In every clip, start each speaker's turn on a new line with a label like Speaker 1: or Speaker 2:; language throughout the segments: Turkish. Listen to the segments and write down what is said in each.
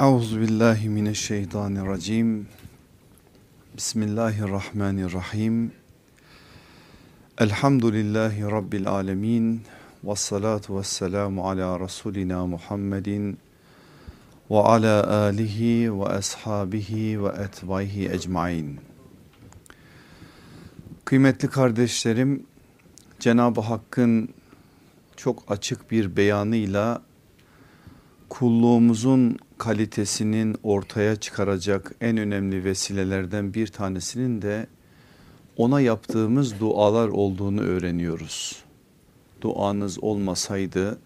Speaker 1: Euzu billahi mineşşeytanirracim. Bismillahirrahmanirrahim. Elhamdülillahi rabbil alamin. Ves salatu vesselamu ala rasulina Muhammedin ve ala alihi ve ashabihi ve etbaihi ecmaîn. Kıymetli kardeşlerim, Cenab-ı Hakk'ın çok açık bir beyanıyla kulluğumuzun kalitesinin ortaya çıkaracak en önemli vesilelerden bir tanesinin de ona yaptığımız dualar olduğunu öğreniyoruz. Duanız olmasaydı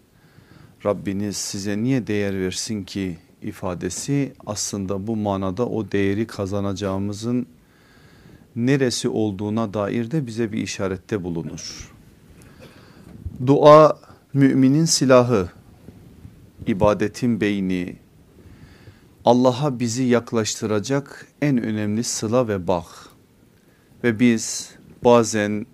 Speaker 1: Rabbiniz size niye değer versin ki ifadesi aslında bu manada o değeri kazanacağımızın neresi olduğuna dair de bize bir işarette bulunur. Dua müminin silahı, ibadetin beyni, Allah'a bizi yaklaştıracak en önemli sıla ve bağ. Ve biz bazen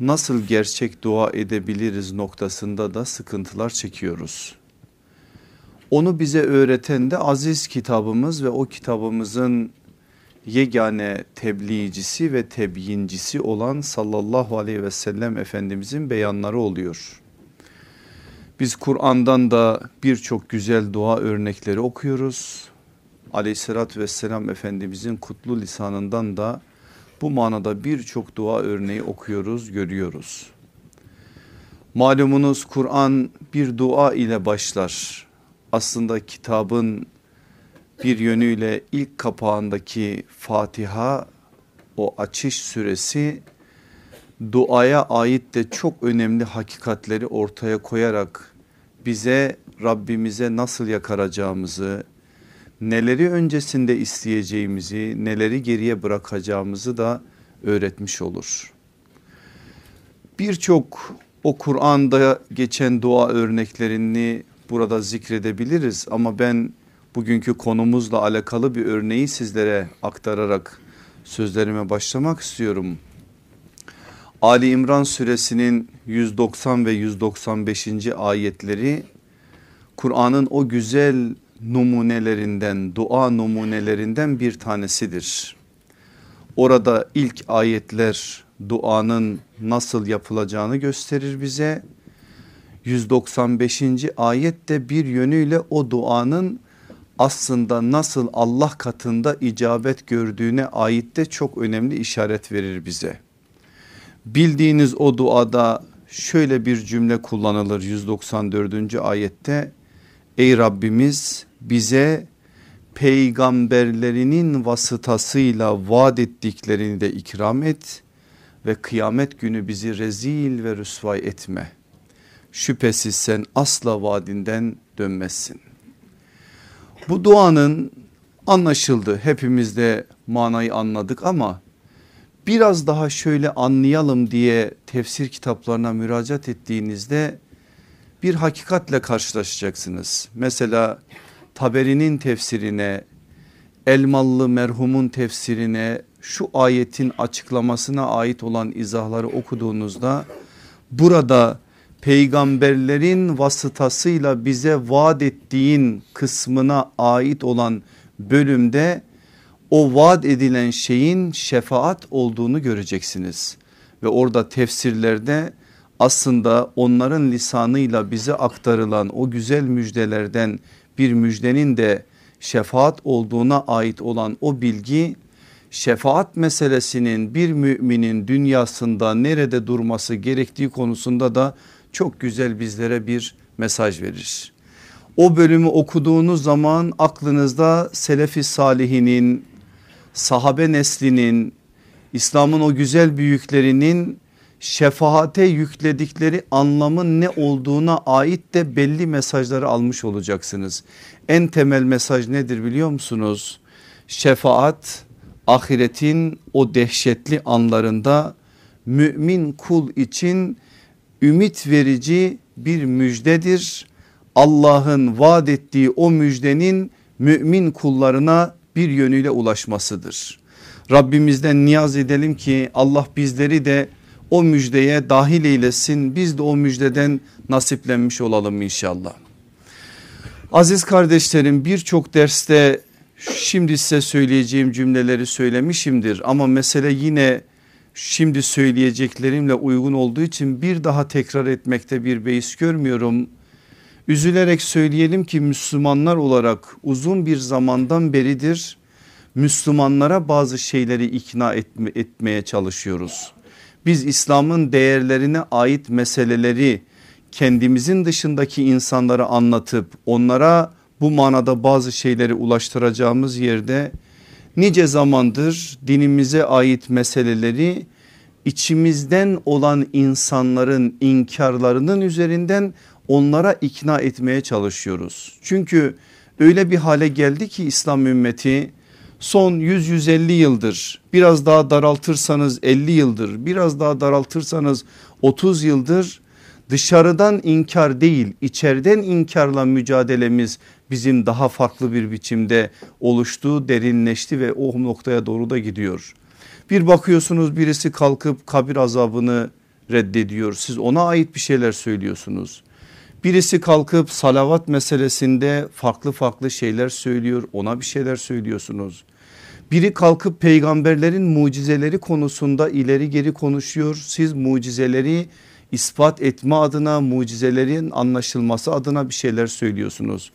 Speaker 1: nasıl gerçek dua edebiliriz noktasında da sıkıntılar çekiyoruz. Onu bize öğreten de aziz kitabımız ve o kitabımızın yegane tebliğcisi ve tebyincisi olan sallallahu aleyhi ve sellem efendimizin beyanları oluyor. Biz Kur'an'dan da birçok güzel dua örnekleri okuyoruz. Aleyhissalatü vesselam Efendimizin kutlu lisanından da bu manada birçok dua örneği okuyoruz, görüyoruz. Malumunuz Kur'an bir dua ile başlar. Aslında kitabın bir yönüyle ilk kapağındaki Fatiha o açış süresi duaya ait de çok önemli hakikatleri ortaya koyarak bize Rabbimize nasıl yakaracağımızı, neleri öncesinde isteyeceğimizi, neleri geriye bırakacağımızı da öğretmiş olur. Birçok o Kur'an'da geçen dua örneklerini burada zikredebiliriz ama ben bugünkü konumuzla alakalı bir örneği sizlere aktararak sözlerime başlamak istiyorum. Ali İmran suresinin 190 ve 195. ayetleri Kur'an'ın o güzel numunelerinden, dua numunelerinden bir tanesidir. Orada ilk ayetler duanın nasıl yapılacağını gösterir bize. 195. ayette bir yönüyle o duanın aslında nasıl Allah katında icabet gördüğüne ait de çok önemli işaret verir bize. Bildiğiniz o duada şöyle bir cümle kullanılır 194. ayette. Ey Rabbimiz bize peygamberlerinin vasıtasıyla vaat ettiklerini de ikram et ve kıyamet günü bizi rezil ve rüsvay etme. Şüphesiz sen asla vaadinden dönmezsin. Bu duanın anlaşıldı hepimiz de manayı anladık ama biraz daha şöyle anlayalım diye tefsir kitaplarına müracaat ettiğinizde bir hakikatle karşılaşacaksınız. Mesela Taberi'nin tefsirine, Elmalı merhumun tefsirine şu ayetin açıklamasına ait olan izahları okuduğunuzda burada peygamberlerin vasıtasıyla bize vaat ettiğin kısmına ait olan bölümde o vaat edilen şeyin şefaat olduğunu göreceksiniz. Ve orada tefsirlerde aslında onların lisanıyla bize aktarılan o güzel müjdelerden bir müjdenin de şefaat olduğuna ait olan o bilgi şefaat meselesinin bir müminin dünyasında nerede durması gerektiği konusunda da çok güzel bizlere bir mesaj verir. O bölümü okuduğunuz zaman aklınızda Selefi Salihinin, sahabe neslinin, İslam'ın o güzel büyüklerinin şefaate yükledikleri anlamın ne olduğuna ait de belli mesajları almış olacaksınız. En temel mesaj nedir biliyor musunuz? Şefaat ahiretin o dehşetli anlarında mümin kul için ümit verici bir müjdedir. Allah'ın vaat ettiği o müjdenin mümin kullarına bir yönüyle ulaşmasıdır. Rabbimizden niyaz edelim ki Allah bizleri de o müjdeye dahil eylesin. Biz de o müjdeden nasiplenmiş olalım inşallah. Aziz kardeşlerim birçok derste şimdi size söyleyeceğim cümleleri söylemişimdir ama mesele yine şimdi söyleyeceklerimle uygun olduğu için bir daha tekrar etmekte bir beis görmüyorum. Üzülerek söyleyelim ki Müslümanlar olarak uzun bir zamandan beridir Müslümanlara bazı şeyleri ikna etme, etmeye çalışıyoruz. Biz İslam'ın değerlerine ait meseleleri kendimizin dışındaki insanlara anlatıp onlara bu manada bazı şeyleri ulaştıracağımız yerde nice zamandır dinimize ait meseleleri içimizden olan insanların inkarlarının üzerinden onlara ikna etmeye çalışıyoruz. Çünkü öyle bir hale geldi ki İslam ümmeti son 100-150 yıldır biraz daha daraltırsanız 50 yıldır biraz daha daraltırsanız 30 yıldır dışarıdan inkar değil içeriden inkarla mücadelemiz bizim daha farklı bir biçimde oluştu derinleşti ve o noktaya doğru da gidiyor. Bir bakıyorsunuz birisi kalkıp kabir azabını reddediyor siz ona ait bir şeyler söylüyorsunuz. Birisi kalkıp salavat meselesinde farklı farklı şeyler söylüyor ona bir şeyler söylüyorsunuz. Biri kalkıp peygamberlerin mucizeleri konusunda ileri geri konuşuyor siz mucizeleri ispat etme adına mucizelerin anlaşılması adına bir şeyler söylüyorsunuz.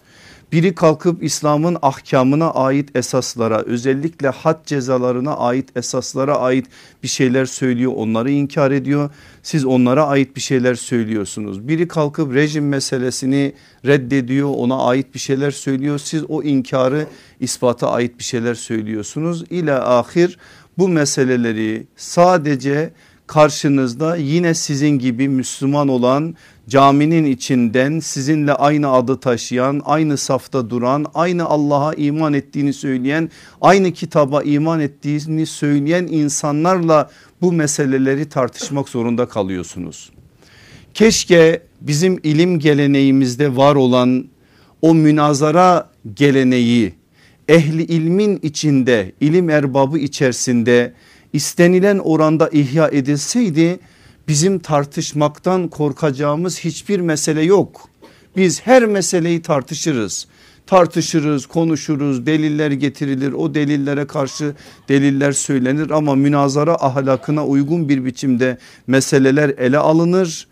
Speaker 1: Biri kalkıp İslam'ın ahkamına ait esaslara özellikle had cezalarına ait esaslara ait bir şeyler söylüyor onları inkar ediyor. Siz onlara ait bir şeyler söylüyorsunuz. Biri kalkıp rejim meselesini reddediyor ona ait bir şeyler söylüyor. Siz o inkarı ispata ait bir şeyler söylüyorsunuz. İle ahir bu meseleleri sadece karşınızda yine sizin gibi Müslüman olan caminin içinden sizinle aynı adı taşıyan aynı safta duran aynı Allah'a iman ettiğini söyleyen aynı kitaba iman ettiğini söyleyen insanlarla bu meseleleri tartışmak zorunda kalıyorsunuz. Keşke bizim ilim geleneğimizde var olan o münazara geleneği ehli ilmin içinde ilim erbabı içerisinde istenilen oranda ihya edilseydi bizim tartışmaktan korkacağımız hiçbir mesele yok. Biz her meseleyi tartışırız tartışırız konuşuruz deliller getirilir o delillere karşı deliller söylenir ama münazara ahlakına uygun bir biçimde meseleler ele alınır.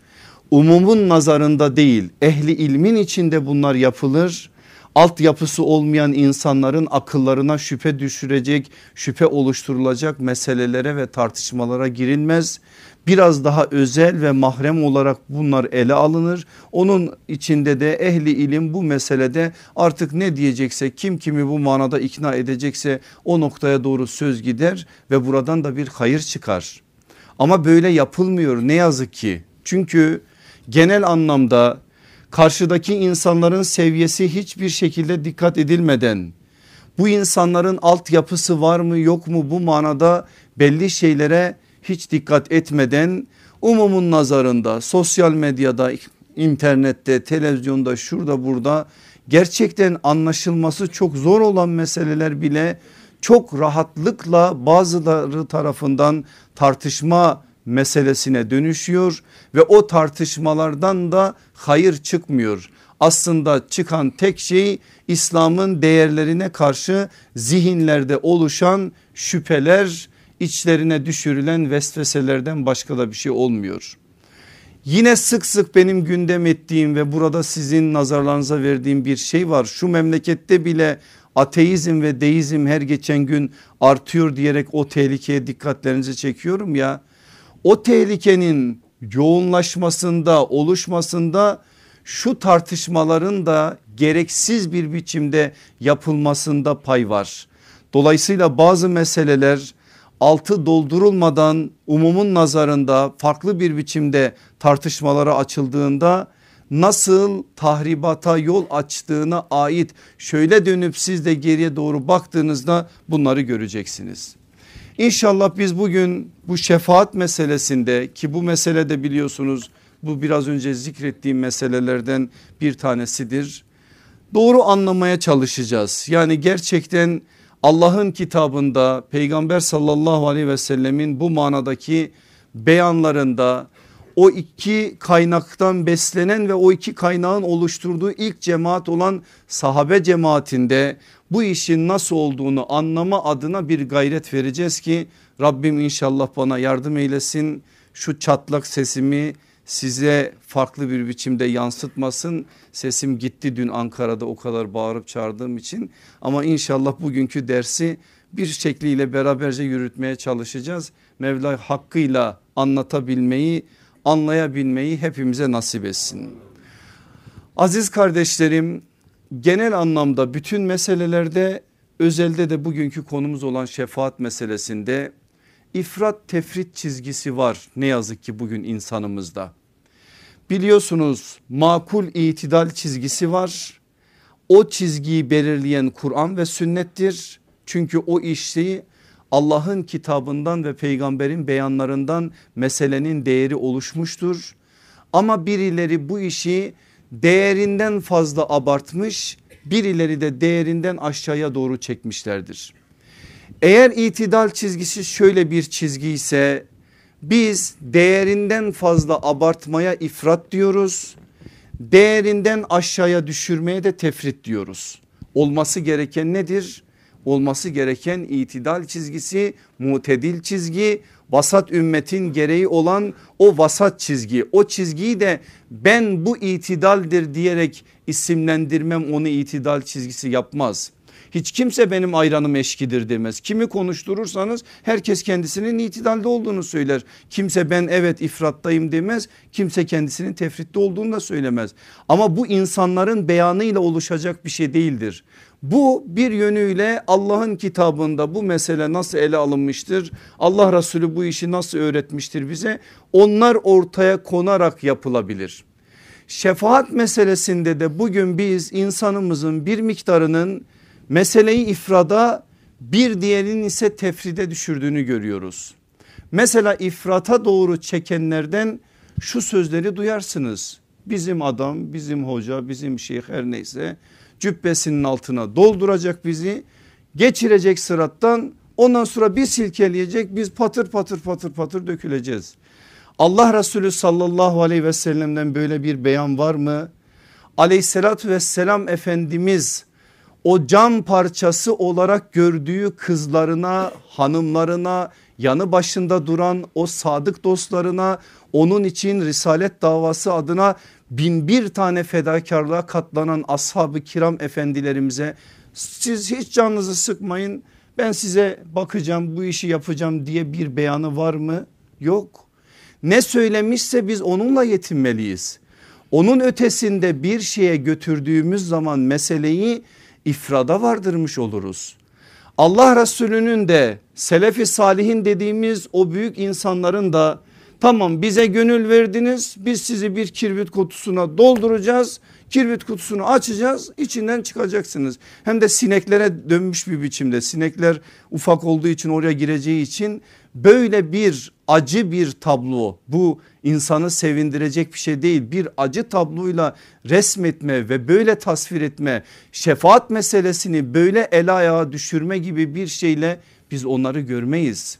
Speaker 1: Umumun nazarında değil ehli ilmin içinde bunlar yapılır altyapısı olmayan insanların akıllarına şüphe düşürecek, şüphe oluşturulacak meselelere ve tartışmalara girilmez. Biraz daha özel ve mahrem olarak bunlar ele alınır. Onun içinde de ehli ilim bu meselede artık ne diyecekse kim kimi bu manada ikna edecekse o noktaya doğru söz gider ve buradan da bir hayır çıkar. Ama böyle yapılmıyor ne yazık ki. Çünkü genel anlamda karşıdaki insanların seviyesi hiçbir şekilde dikkat edilmeden bu insanların altyapısı var mı yok mu bu manada belli şeylere hiç dikkat etmeden umumun nazarında sosyal medyada internette televizyonda şurada burada gerçekten anlaşılması çok zor olan meseleler bile çok rahatlıkla bazıları tarafından tartışma meselesine dönüşüyor ve o tartışmalardan da hayır çıkmıyor. Aslında çıkan tek şey İslam'ın değerlerine karşı zihinlerde oluşan şüpheler içlerine düşürülen vesveselerden başka da bir şey olmuyor. Yine sık sık benim gündem ettiğim ve burada sizin nazarlarınıza verdiğim bir şey var. Şu memlekette bile ateizm ve deizm her geçen gün artıyor diyerek o tehlikeye dikkatlerinizi çekiyorum ya o tehlikenin yoğunlaşmasında oluşmasında şu tartışmaların da gereksiz bir biçimde yapılmasında pay var. Dolayısıyla bazı meseleler altı doldurulmadan umumun nazarında farklı bir biçimde tartışmalara açıldığında nasıl tahribata yol açtığına ait şöyle dönüp siz de geriye doğru baktığınızda bunları göreceksiniz. İnşallah biz bugün bu şefaat meselesinde ki bu meselede biliyorsunuz bu biraz önce zikrettiğim meselelerden bir tanesidir. Doğru anlamaya çalışacağız. Yani gerçekten Allah'ın kitabında peygamber sallallahu aleyhi ve sellemin bu manadaki beyanlarında o iki kaynaktan beslenen ve o iki kaynağın oluşturduğu ilk cemaat olan sahabe cemaatinde bu işin nasıl olduğunu anlama adına bir gayret vereceğiz ki Rabbim inşallah bana yardım eylesin. Şu çatlak sesimi size farklı bir biçimde yansıtmasın. Sesim gitti dün Ankara'da o kadar bağırıp çağırdığım için ama inşallah bugünkü dersi bir şekliyle beraberce yürütmeye çalışacağız. Mevla hakkıyla anlatabilmeyi anlayabilmeyi hepimize nasip etsin. Aziz kardeşlerim genel anlamda bütün meselelerde özelde de bugünkü konumuz olan şefaat meselesinde ifrat tefrit çizgisi var ne yazık ki bugün insanımızda. Biliyorsunuz makul itidal çizgisi var. O çizgiyi belirleyen Kur'an ve sünnettir. Çünkü o işi Allah'ın kitabından ve peygamberin beyanlarından meselenin değeri oluşmuştur. Ama birileri bu işi değerinden fazla abartmış birileri de değerinden aşağıya doğru çekmişlerdir. Eğer itidal çizgisi şöyle bir çizgi ise biz değerinden fazla abartmaya ifrat diyoruz. Değerinden aşağıya düşürmeye de tefrit diyoruz. Olması gereken nedir? olması gereken itidal çizgisi mutedil çizgi vasat ümmetin gereği olan o vasat çizgi o çizgiyi de ben bu itidaldir diyerek isimlendirmem onu itidal çizgisi yapmaz. Hiç kimse benim ayranım eşkidir demez. Kimi konuşturursanız herkes kendisinin itidalde olduğunu söyler. Kimse ben evet ifrattayım demez. Kimse kendisinin tefritte olduğunu da söylemez. Ama bu insanların beyanıyla oluşacak bir şey değildir. Bu bir yönüyle Allah'ın kitabında bu mesele nasıl ele alınmıştır? Allah Resulü bu işi nasıl öğretmiştir bize? Onlar ortaya konarak yapılabilir. Şefaat meselesinde de bugün biz insanımızın bir miktarının meseleyi ifrada bir diğerinin ise tefride düşürdüğünü görüyoruz. Mesela ifrata doğru çekenlerden şu sözleri duyarsınız. Bizim adam, bizim hoca, bizim şeyh her neyse cübbesinin altına dolduracak bizi geçirecek sırattan ondan sonra bir silkeleyecek biz patır patır patır patır döküleceğiz. Allah Resulü sallallahu aleyhi ve sellem'den böyle bir beyan var mı? Aleyhissalatü vesselam Efendimiz o cam parçası olarak gördüğü kızlarına hanımlarına yanı başında duran o sadık dostlarına onun için risalet davası adına bin bir tane fedakarlığa katlanan ashab-ı kiram efendilerimize siz hiç canınızı sıkmayın ben size bakacağım bu işi yapacağım diye bir beyanı var mı? Yok. Ne söylemişse biz onunla yetinmeliyiz. Onun ötesinde bir şeye götürdüğümüz zaman meseleyi ifrada vardırmış oluruz. Allah Resulü'nün de selefi salihin dediğimiz o büyük insanların da Tamam bize gönül verdiniz biz sizi bir kirbit kutusuna dolduracağız. Kirbit kutusunu açacağız içinden çıkacaksınız. Hem de sineklere dönmüş bir biçimde sinekler ufak olduğu için oraya gireceği için böyle bir acı bir tablo bu insanı sevindirecek bir şey değil. Bir acı tabloyla resmetme ve böyle tasvir etme şefaat meselesini böyle el ayağa düşürme gibi bir şeyle biz onları görmeyiz.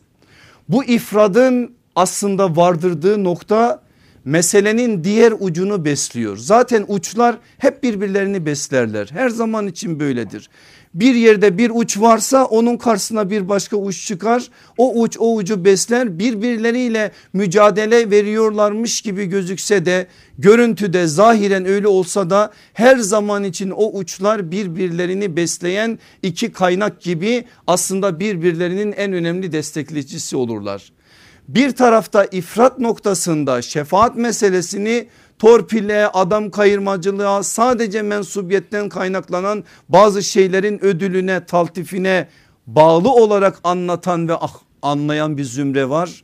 Speaker 1: Bu ifradın aslında vardırdığı nokta meselenin diğer ucunu besliyor. Zaten uçlar hep birbirlerini beslerler. Her zaman için böyledir. Bir yerde bir uç varsa onun karşısına bir başka uç çıkar. O uç o ucu besler birbirleriyle mücadele veriyorlarmış gibi gözükse de görüntüde zahiren öyle olsa da her zaman için o uçlar birbirlerini besleyen iki kaynak gibi aslında birbirlerinin en önemli destekleyicisi olurlar bir tarafta ifrat noktasında şefaat meselesini torpille, adam kayırmacılığa sadece mensubiyetten kaynaklanan bazı şeylerin ödülüne, taltifine bağlı olarak anlatan ve ah, anlayan bir zümre var.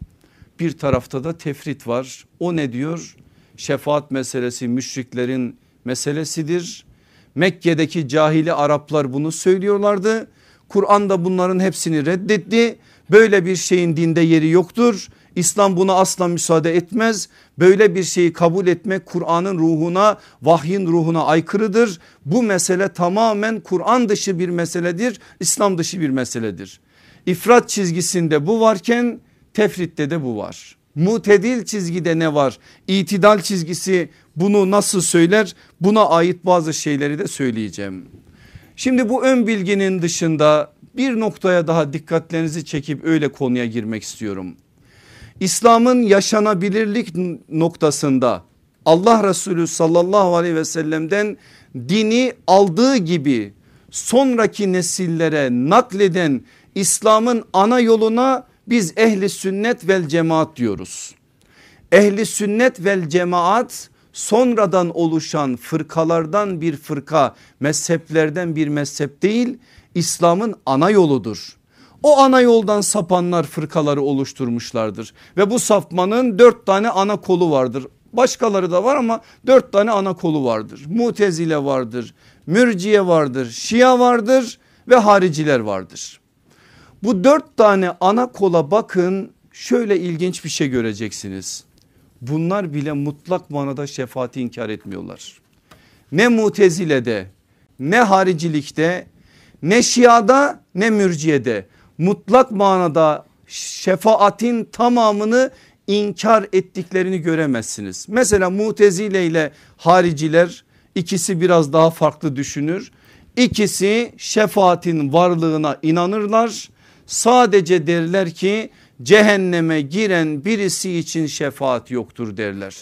Speaker 1: Bir tarafta da tefrit var. O ne diyor? Şefaat meselesi müşriklerin meselesidir. Mekke'deki cahili Araplar bunu söylüyorlardı. Kur'an da bunların hepsini reddetti Böyle bir şeyin dinde yeri yoktur. İslam buna asla müsaade etmez. Böyle bir şeyi kabul etmek Kur'an'ın ruhuna vahyin ruhuna aykırıdır. Bu mesele tamamen Kur'an dışı bir meseledir. İslam dışı bir meseledir. İfrat çizgisinde bu varken tefritte de bu var. Mutedil çizgide ne var? İtidal çizgisi bunu nasıl söyler? Buna ait bazı şeyleri de söyleyeceğim. Şimdi bu ön bilginin dışında bir noktaya daha dikkatlerinizi çekip öyle konuya girmek istiyorum. İslam'ın yaşanabilirlik noktasında Allah Resulü sallallahu aleyhi ve sellem'den dini aldığı gibi sonraki nesillere nakleden İslam'ın ana yoluna biz ehli sünnet vel cemaat diyoruz. Ehli sünnet vel cemaat sonradan oluşan fırkalardan bir fırka mezheplerden bir mezhep değil İslam'ın ana yoludur. O ana yoldan sapanlar fırkaları oluşturmuşlardır ve bu sapmanın dört tane ana kolu vardır. Başkaları da var ama dört tane ana kolu vardır. Mutezile vardır, mürciye vardır, şia vardır ve hariciler vardır. Bu dört tane ana kola bakın şöyle ilginç bir şey göreceksiniz. Bunlar bile mutlak manada şefaati inkar etmiyorlar. Ne mutezilede ne haricilikte ne şiada ne mürciyede mutlak manada şefaatin tamamını inkar ettiklerini göremezsiniz. Mesela mutezile ile hariciler ikisi biraz daha farklı düşünür. İkisi şefaatin varlığına inanırlar. Sadece derler ki cehenneme giren birisi için şefaat yoktur derler.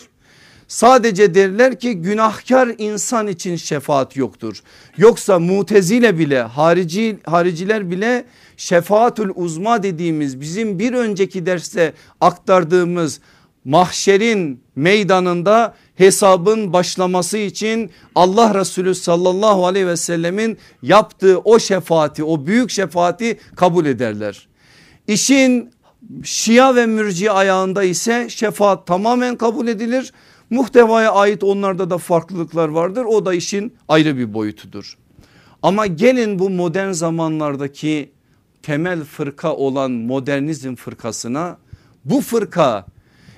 Speaker 1: Sadece derler ki günahkar insan için şefaat yoktur. Yoksa mutezile bile harici, hariciler bile şefaatül uzma dediğimiz bizim bir önceki derste aktardığımız mahşerin meydanında hesabın başlaması için Allah Resulü sallallahu aleyhi ve sellemin yaptığı o şefaati o büyük şefaati kabul ederler. İşin Şia ve mürci ayağında ise şefaat tamamen kabul edilir. Muhtevaya ait onlarda da farklılıklar vardır. O da işin ayrı bir boyutudur. Ama gelin bu modern zamanlardaki temel fırka olan modernizm fırkasına bu fırka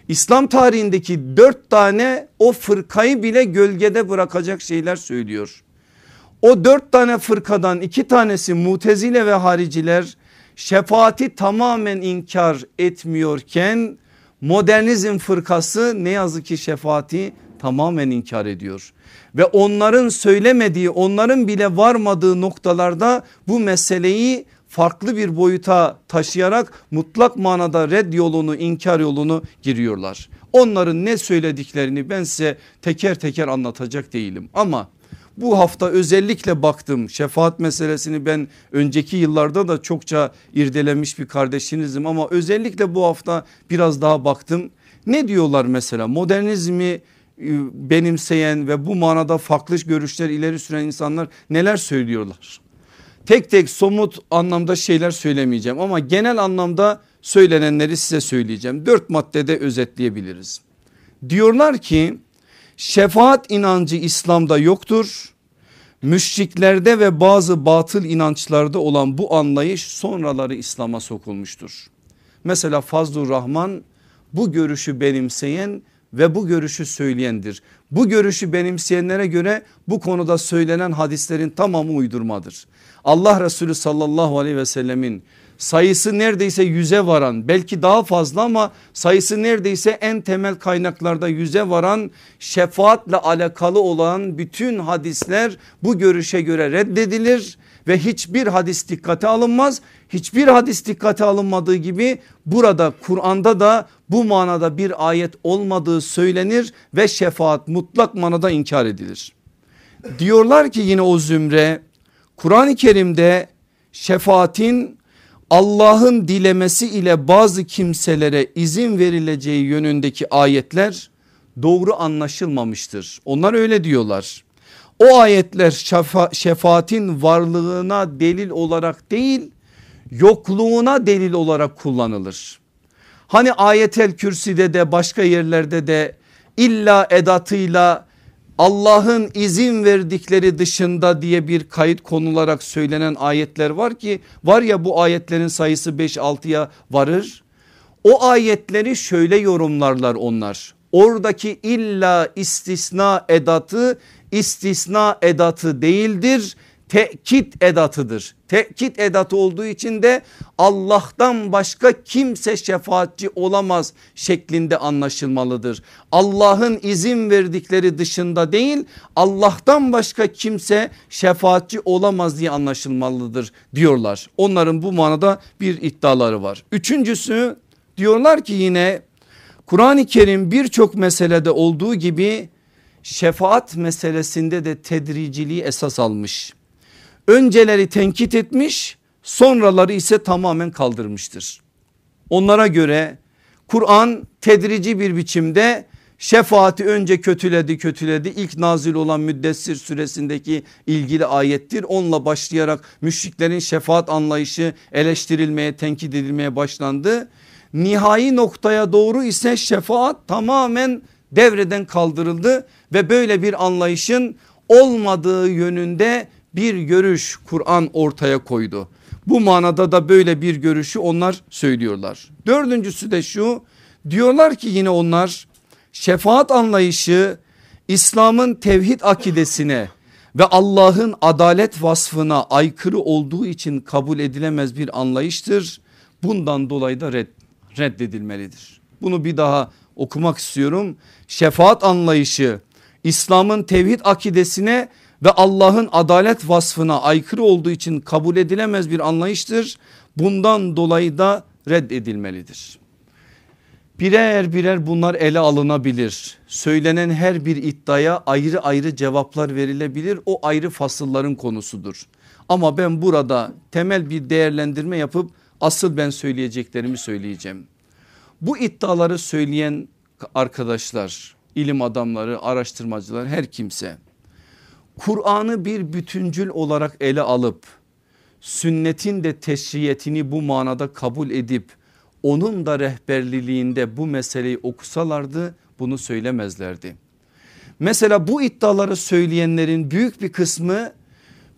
Speaker 1: İslam tarihindeki dört tane o fırkayı bile gölgede bırakacak şeyler söylüyor. O dört tane fırkadan iki tanesi mutezile ve hariciler şefaati tamamen inkar etmiyorken modernizm fırkası ne yazık ki şefaati tamamen inkar ediyor. Ve onların söylemediği onların bile varmadığı noktalarda bu meseleyi farklı bir boyuta taşıyarak mutlak manada red yolunu inkar yolunu giriyorlar. Onların ne söylediklerini ben size teker teker anlatacak değilim ama bu hafta özellikle baktım şefaat meselesini ben önceki yıllarda da çokça irdelemiş bir kardeşinizim ama özellikle bu hafta biraz daha baktım. Ne diyorlar mesela modernizmi e, benimseyen ve bu manada farklı görüşler ileri süren insanlar neler söylüyorlar? Tek tek somut anlamda şeyler söylemeyeceğim ama genel anlamda söylenenleri size söyleyeceğim. Dört maddede özetleyebiliriz. Diyorlar ki şefaat inancı İslam'da yoktur. Müşriklerde ve bazı batıl inançlarda olan bu anlayış sonraları İslam'a sokulmuştur. Mesela Fazlur Rahman bu görüşü benimseyen ve bu görüşü söyleyendir. Bu görüşü benimseyenlere göre bu konuda söylenen hadislerin tamamı uydurmadır. Allah Resulü sallallahu aleyhi ve sellemin sayısı neredeyse yüze varan belki daha fazla ama sayısı neredeyse en temel kaynaklarda yüze varan şefaatle alakalı olan bütün hadisler bu görüşe göre reddedilir ve hiçbir hadis dikkate alınmaz. Hiçbir hadis dikkate alınmadığı gibi burada Kur'an'da da bu manada bir ayet olmadığı söylenir ve şefaat mutlak manada inkar edilir. Diyorlar ki yine o zümre Kur'an-ı Kerim'de şefaatin Allah'ın dilemesi ile bazı kimselere izin verileceği yönündeki ayetler doğru anlaşılmamıştır. Onlar öyle diyorlar. O ayetler şefa, şefaatin varlığına delil olarak değil yokluğuna delil olarak kullanılır. Hani ayetel kürsüde de başka yerlerde de illa edatıyla Allah'ın izin verdikleri dışında diye bir kayıt konularak söylenen ayetler var ki var ya bu ayetlerin sayısı 5-6'ya varır. O ayetleri şöyle yorumlarlar onlar. Oradaki illa istisna edatı istisna edatı değildir tekit edatıdır. Tekit edatı olduğu için de Allah'tan başka kimse şefaatçi olamaz şeklinde anlaşılmalıdır. Allah'ın izin verdikleri dışında değil Allah'tan başka kimse şefaatçi olamaz diye anlaşılmalıdır diyorlar. Onların bu manada bir iddiaları var. Üçüncüsü diyorlar ki yine Kur'an-ı Kerim birçok meselede olduğu gibi şefaat meselesinde de tedriciliği esas almış. Önceleri tenkit etmiş sonraları ise tamamen kaldırmıştır. Onlara göre Kur'an tedrici bir biçimde şefaati önce kötüledi kötüledi. İlk nazil olan müddessir süresindeki ilgili ayettir. Onunla başlayarak müşriklerin şefaat anlayışı eleştirilmeye tenkit edilmeye başlandı. Nihai noktaya doğru ise şefaat tamamen devreden kaldırıldı ve böyle bir anlayışın olmadığı yönünde bir görüş Kur'an ortaya koydu. Bu manada da böyle bir görüşü onlar söylüyorlar. Dördüncüsü de şu diyorlar ki yine onlar şefaat anlayışı İslam'ın tevhid akidesine ve Allah'ın adalet vasfına aykırı olduğu için kabul edilemez bir anlayıştır. Bundan dolayı da red, reddedilmelidir. Bunu bir daha okumak istiyorum. Şefaat anlayışı İslam'ın tevhid akidesine ve Allah'ın adalet vasfına aykırı olduğu için kabul edilemez bir anlayıştır. Bundan dolayı da reddedilmelidir. Birer birer bunlar ele alınabilir. Söylenen her bir iddiaya ayrı ayrı cevaplar verilebilir. O ayrı fasılların konusudur. Ama ben burada temel bir değerlendirme yapıp asıl ben söyleyeceklerimi söyleyeceğim. Bu iddiaları söyleyen arkadaşlar, ilim adamları, araştırmacılar her kimse Kur'an'ı bir bütüncül olarak ele alıp sünnetin de teşriyetini bu manada kabul edip onun da rehberliliğinde bu meseleyi okusalardı bunu söylemezlerdi. Mesela bu iddiaları söyleyenlerin büyük bir kısmı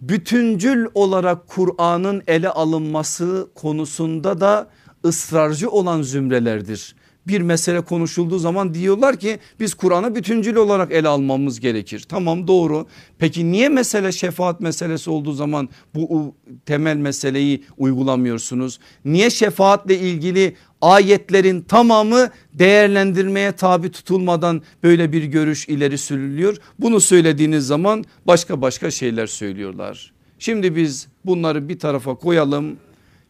Speaker 1: bütüncül olarak Kur'an'ın ele alınması konusunda da ısrarcı olan zümrelerdir bir mesele konuşulduğu zaman diyorlar ki biz Kur'an'ı bütüncül olarak ele almamız gerekir. Tamam doğru. Peki niye mesele şefaat meselesi olduğu zaman bu temel meseleyi uygulamıyorsunuz? Niye şefaatle ilgili ayetlerin tamamı değerlendirmeye tabi tutulmadan böyle bir görüş ileri sürülüyor? Bunu söylediğiniz zaman başka başka şeyler söylüyorlar. Şimdi biz bunları bir tarafa koyalım.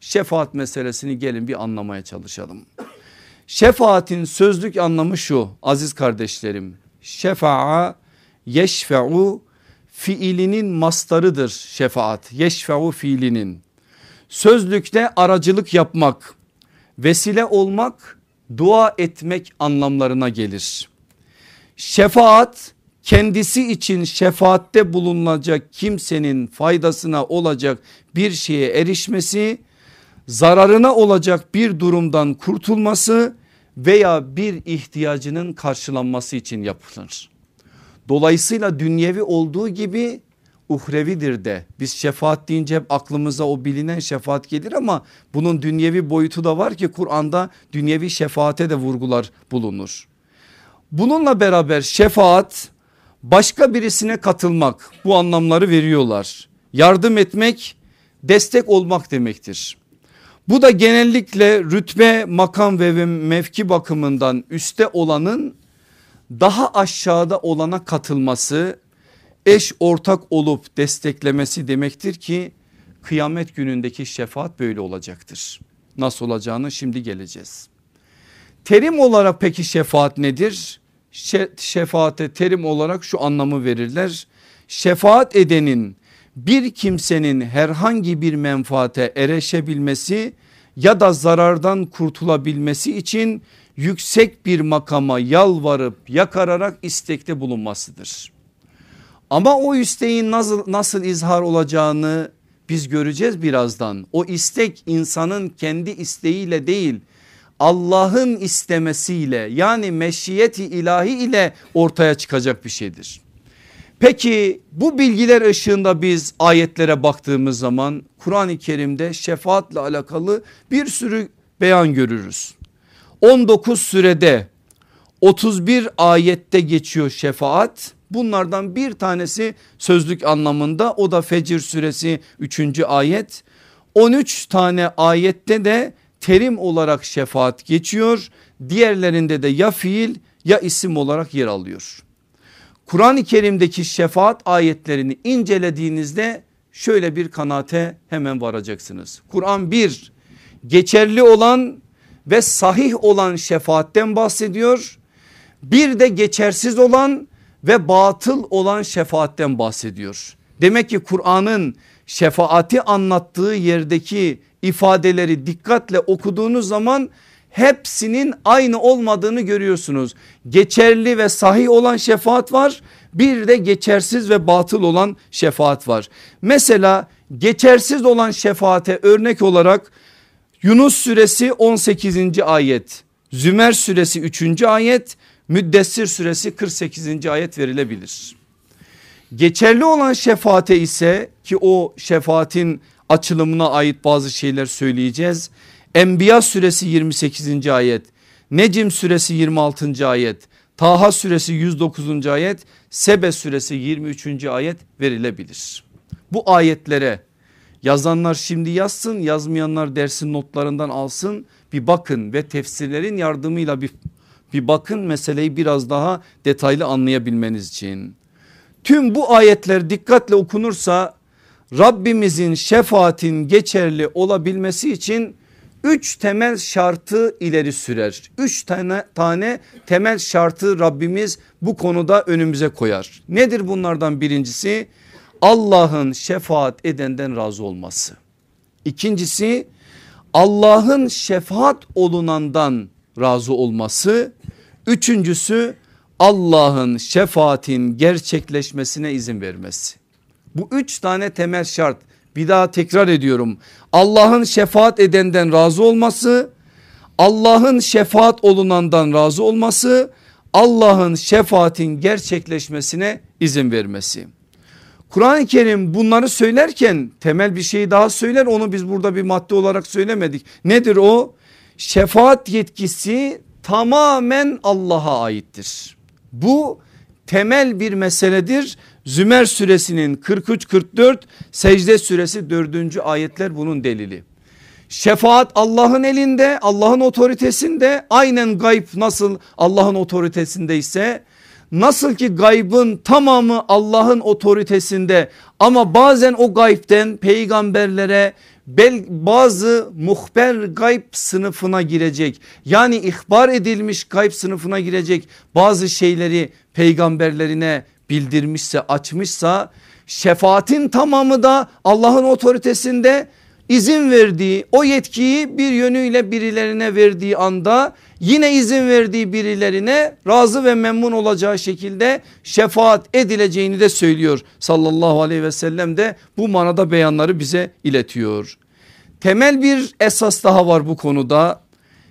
Speaker 1: Şefaat meselesini gelin bir anlamaya çalışalım. Şefaatin sözlük anlamı şu aziz kardeşlerim. Şefa'a yeşfe'u fiilinin mastarıdır şefaat. Yeşfe'u fiilinin. Sözlükte aracılık yapmak, vesile olmak, dua etmek anlamlarına gelir. Şefaat kendisi için şefaatte bulunacak kimsenin faydasına olacak bir şeye erişmesi, zararına olacak bir durumdan kurtulması veya bir ihtiyacının karşılanması için yapılır. Dolayısıyla dünyevi olduğu gibi uhrevidir de biz şefaat deyince hep aklımıza o bilinen şefaat gelir ama bunun dünyevi boyutu da var ki Kur'an'da dünyevi şefaate de vurgular bulunur. Bununla beraber şefaat başka birisine katılmak bu anlamları veriyorlar. Yardım etmek destek olmak demektir. Bu da genellikle rütbe makam ve mevki bakımından üste olanın daha aşağıda olana katılması eş ortak olup desteklemesi demektir ki kıyamet günündeki şefaat böyle olacaktır. Nasıl olacağını şimdi geleceğiz. Terim olarak peki şefaat nedir? şefaate terim olarak şu anlamı verirler. Şefaat edenin bir kimsenin herhangi bir menfaate ereşebilmesi ya da zarardan kurtulabilmesi için yüksek bir makama yalvarıp yakararak istekte bulunmasıdır. Ama o isteğin nasıl, nasıl izhar olacağını biz göreceğiz birazdan. O istek insanın kendi isteğiyle değil Allah'ın istemesiyle yani meşiyeti ilahi ile ortaya çıkacak bir şeydir. Peki bu bilgiler ışığında biz ayetlere baktığımız zaman Kur'an-ı Kerim'de şefaatle alakalı bir sürü beyan görürüz. 19 sürede 31 ayette geçiyor şefaat Bunlardan bir tanesi sözlük anlamında o da Fecir suresi 3. ayet. 13 tane ayette de terim olarak şefaat geçiyor. Diğerlerinde de ya fiil ya isim olarak yer alıyor. Kur'an-ı Kerim'deki şefaat ayetlerini incelediğinizde şöyle bir kanaate hemen varacaksınız. Kur'an bir geçerli olan ve sahih olan şefaatten bahsediyor. Bir de geçersiz olan ve batıl olan şefaatten bahsediyor. Demek ki Kur'an'ın şefaati anlattığı yerdeki ifadeleri dikkatle okuduğunuz zaman hepsinin aynı olmadığını görüyorsunuz. Geçerli ve sahih olan şefaat var bir de geçersiz ve batıl olan şefaat var. Mesela geçersiz olan şefaate örnek olarak Yunus suresi 18. ayet, Zümer suresi 3. ayet, Müddessir suresi 48. ayet verilebilir. Geçerli olan şefaate ise ki o şefaatin açılımına ait bazı şeyler söyleyeceğiz. Enbiya suresi 28. ayet, Necim suresi 26. ayet, Taha suresi 109. ayet, Sebe suresi 23. ayet verilebilir. Bu ayetlere yazanlar şimdi yazsın yazmayanlar dersin notlarından alsın bir bakın ve tefsirlerin yardımıyla bir, bir bakın meseleyi biraz daha detaylı anlayabilmeniz için. Tüm bu ayetler dikkatle okunursa Rabbimizin şefaatin geçerli olabilmesi için üç temel şartı ileri sürer. Üç tane, tane temel şartı Rabbimiz bu konuda önümüze koyar. Nedir bunlardan birincisi? Allah'ın şefaat edenden razı olması. İkincisi Allah'ın şefaat olunandan razı olması. Üçüncüsü Allah'ın şefaatin gerçekleşmesine izin vermesi. Bu üç tane temel şart bir daha tekrar ediyorum. Allah'ın şefaat edenden razı olması, Allah'ın şefaat olunandan razı olması, Allah'ın şefaatin gerçekleşmesine izin vermesi. Kur'an-ı Kerim bunları söylerken temel bir şey daha söyler onu biz burada bir madde olarak söylemedik. Nedir o? Şefaat yetkisi tamamen Allah'a aittir. Bu temel bir meseledir. Zümer suresinin 43-44 secde suresi 4. ayetler bunun delili. Şefaat Allah'ın elinde Allah'ın otoritesinde aynen gayb nasıl Allah'ın otoritesindeyse nasıl ki gaybın tamamı Allah'ın otoritesinde ama bazen o gaybden peygamberlere bel, bazı muhber gayb sınıfına girecek yani ihbar edilmiş gayb sınıfına girecek bazı şeyleri peygamberlerine bildirmişse açmışsa şefaatin tamamı da Allah'ın otoritesinde izin verdiği o yetkiyi bir yönüyle birilerine verdiği anda yine izin verdiği birilerine razı ve memnun olacağı şekilde şefaat edileceğini de söylüyor. Sallallahu aleyhi ve sellem de bu manada beyanları bize iletiyor. Temel bir esas daha var bu konuda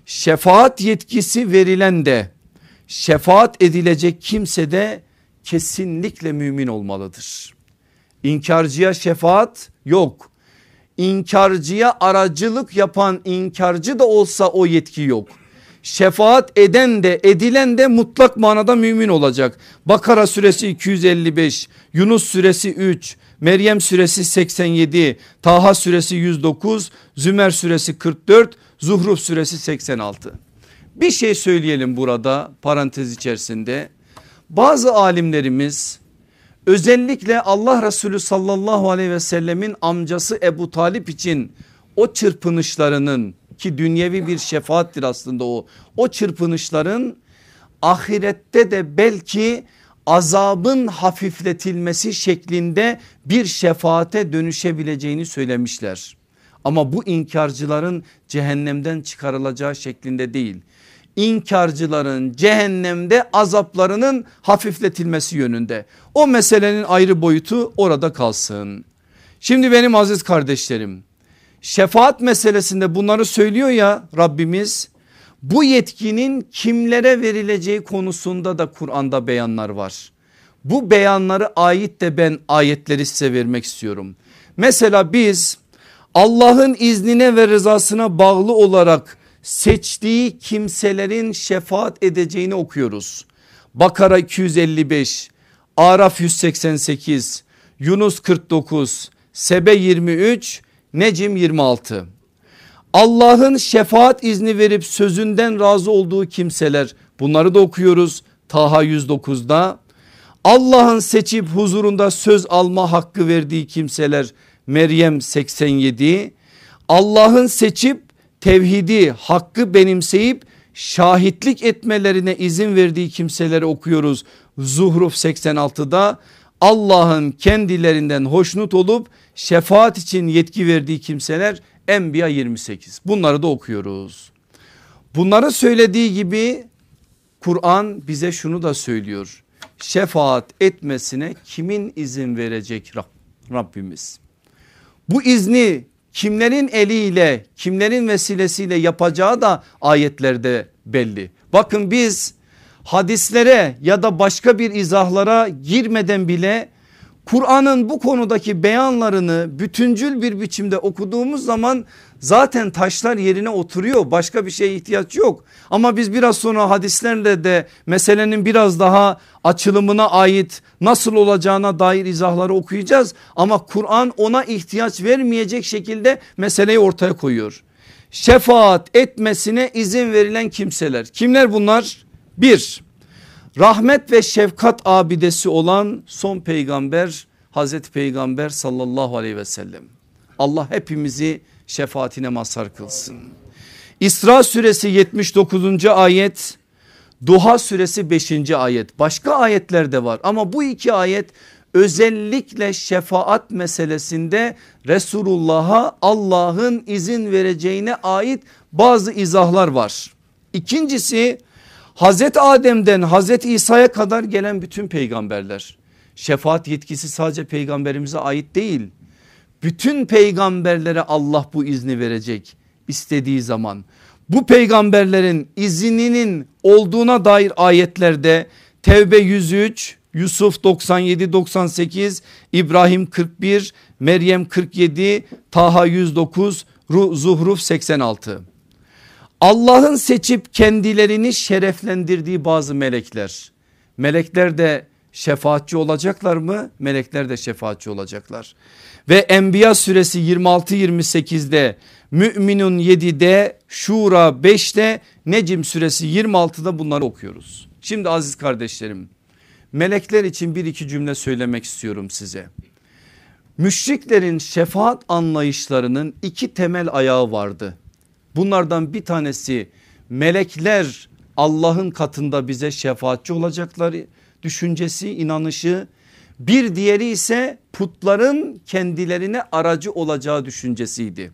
Speaker 1: şefaat yetkisi verilen de şefaat edilecek kimse de kesinlikle mümin olmalıdır. İnkarcıya şefaat yok. İnkarcıya aracılık yapan inkarcı da olsa o yetki yok. Şefaat eden de edilen de mutlak manada mümin olacak. Bakara suresi 255, Yunus suresi 3, Meryem suresi 87, Taha suresi 109, Zümer suresi 44, Zuhruf suresi 86. Bir şey söyleyelim burada parantez içerisinde. Bazı alimlerimiz özellikle Allah Resulü sallallahu aleyhi ve sellemin amcası Ebu Talip için o çırpınışlarının ki dünyevi bir şefaattir aslında o. O çırpınışların ahirette de belki azabın hafifletilmesi şeklinde bir şefaate dönüşebileceğini söylemişler. Ama bu inkarcıların cehennemden çıkarılacağı şeklinde değil inkarcıların cehennemde azaplarının hafifletilmesi yönünde. O meselenin ayrı boyutu orada kalsın. Şimdi benim aziz kardeşlerim şefaat meselesinde bunları söylüyor ya Rabbimiz bu yetkinin kimlere verileceği konusunda da Kur'an'da beyanlar var. Bu beyanları ait de ben ayetleri size vermek istiyorum. Mesela biz Allah'ın iznine ve rızasına bağlı olarak seçtiği kimselerin şefaat edeceğini okuyoruz. Bakara 255, Araf 188, Yunus 49, Sebe 23, Necim 26. Allah'ın şefaat izni verip sözünden razı olduğu kimseler bunları da okuyoruz Taha 109'da. Allah'ın seçip huzurunda söz alma hakkı verdiği kimseler Meryem 87. Allah'ın seçip tevhidi hakkı benimseyip şahitlik etmelerine izin verdiği kimseleri okuyoruz. Zuhruf 86'da Allah'ın kendilerinden hoşnut olup şefaat için yetki verdiği kimseler Enbiya 28 bunları da okuyoruz. Bunları söylediği gibi Kur'an bize şunu da söylüyor. Şefaat etmesine kimin izin verecek Rabbimiz? Bu izni kimlerin eliyle kimlerin vesilesiyle yapacağı da ayetlerde belli. Bakın biz hadislere ya da başka bir izahlara girmeden bile Kur'an'ın bu konudaki beyanlarını bütüncül bir biçimde okuduğumuz zaman zaten taşlar yerine oturuyor. Başka bir şeye ihtiyaç yok. Ama biz biraz sonra hadislerle de meselenin biraz daha açılımına ait nasıl olacağına dair izahları okuyacağız. Ama Kur'an ona ihtiyaç vermeyecek şekilde meseleyi ortaya koyuyor. Şefaat etmesine izin verilen kimseler. Kimler bunlar? Bir rahmet ve şefkat abidesi olan son peygamber Hazreti Peygamber sallallahu aleyhi ve sellem. Allah hepimizi şefaatine mazhar kılsın. İsra suresi 79. ayet Duha suresi 5. ayet başka ayetler de var ama bu iki ayet özellikle şefaat meselesinde Resulullah'a Allah'ın izin vereceğine ait bazı izahlar var. İkincisi Hazreti Adem'den Hazreti İsa'ya kadar gelen bütün peygamberler şefaat yetkisi sadece peygamberimize ait değil. Bütün peygamberlere Allah bu izni verecek istediği zaman. Bu peygamberlerin izninin olduğuna dair ayetlerde Tevbe 103, Yusuf 97 98, İbrahim 41, Meryem 47, Taha 109, Zuhruf 86. Allah'ın seçip kendilerini şereflendirdiği bazı melekler. Melekler de şefaatçi olacaklar mı? Melekler de şefaatçi olacaklar. Ve Enbiya suresi 26-28'de Müminun 7'de Şura 5'te Necim suresi 26'da bunları okuyoruz. Şimdi aziz kardeşlerim melekler için bir iki cümle söylemek istiyorum size. Müşriklerin şefaat anlayışlarının iki temel ayağı vardı. Bunlardan bir tanesi melekler Allah'ın katında bize şefaatçi olacakları düşüncesi inanışı bir diğeri ise putların kendilerine aracı olacağı düşüncesiydi.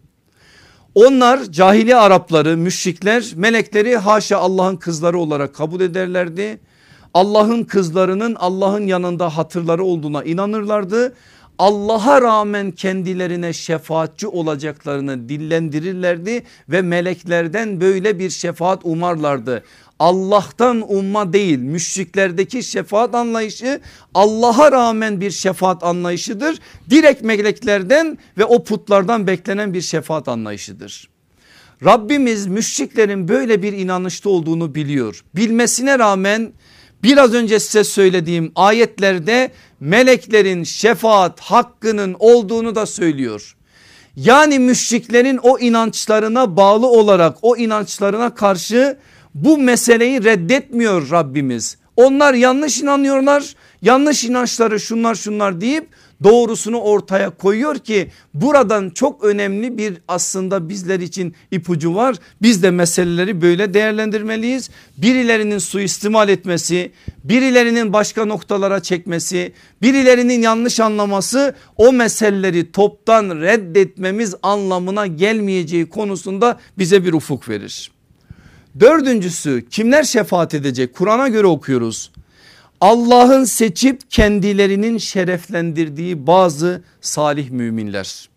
Speaker 1: Onlar cahili Arapları müşrikler melekleri haşa Allah'ın kızları olarak kabul ederlerdi. Allah'ın kızlarının Allah'ın yanında hatırları olduğuna inanırlardı Allah'a rağmen kendilerine şefaatçi olacaklarını dillendirirlerdi ve meleklerden böyle bir şefaat umarlardı. Allah'tan umma değil müşriklerdeki şefaat anlayışı Allah'a rağmen bir şefaat anlayışıdır. Direkt meleklerden ve o putlardan beklenen bir şefaat anlayışıdır. Rabbimiz müşriklerin böyle bir inanışta olduğunu biliyor. Bilmesine rağmen biraz önce size söylediğim ayetlerde meleklerin şefaat hakkının olduğunu da söylüyor. Yani müşriklerin o inançlarına bağlı olarak o inançlarına karşı bu meseleyi reddetmiyor Rabbimiz. Onlar yanlış inanıyorlar yanlış inançları şunlar şunlar deyip doğrusunu ortaya koyuyor ki buradan çok önemli bir aslında bizler için ipucu var. Biz de meseleleri böyle değerlendirmeliyiz. Birilerinin suistimal etmesi, birilerinin başka noktalara çekmesi, birilerinin yanlış anlaması o meseleleri toptan reddetmemiz anlamına gelmeyeceği konusunda bize bir ufuk verir. Dördüncüsü kimler şefaat edecek? Kur'an'a göre okuyoruz. Allah'ın seçip kendilerinin şereflendirdiği bazı salih müminler.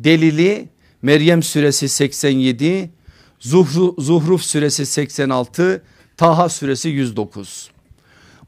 Speaker 1: Delili Meryem suresi 87, Zuhru, Zuhruf suresi 86, Taha suresi 109.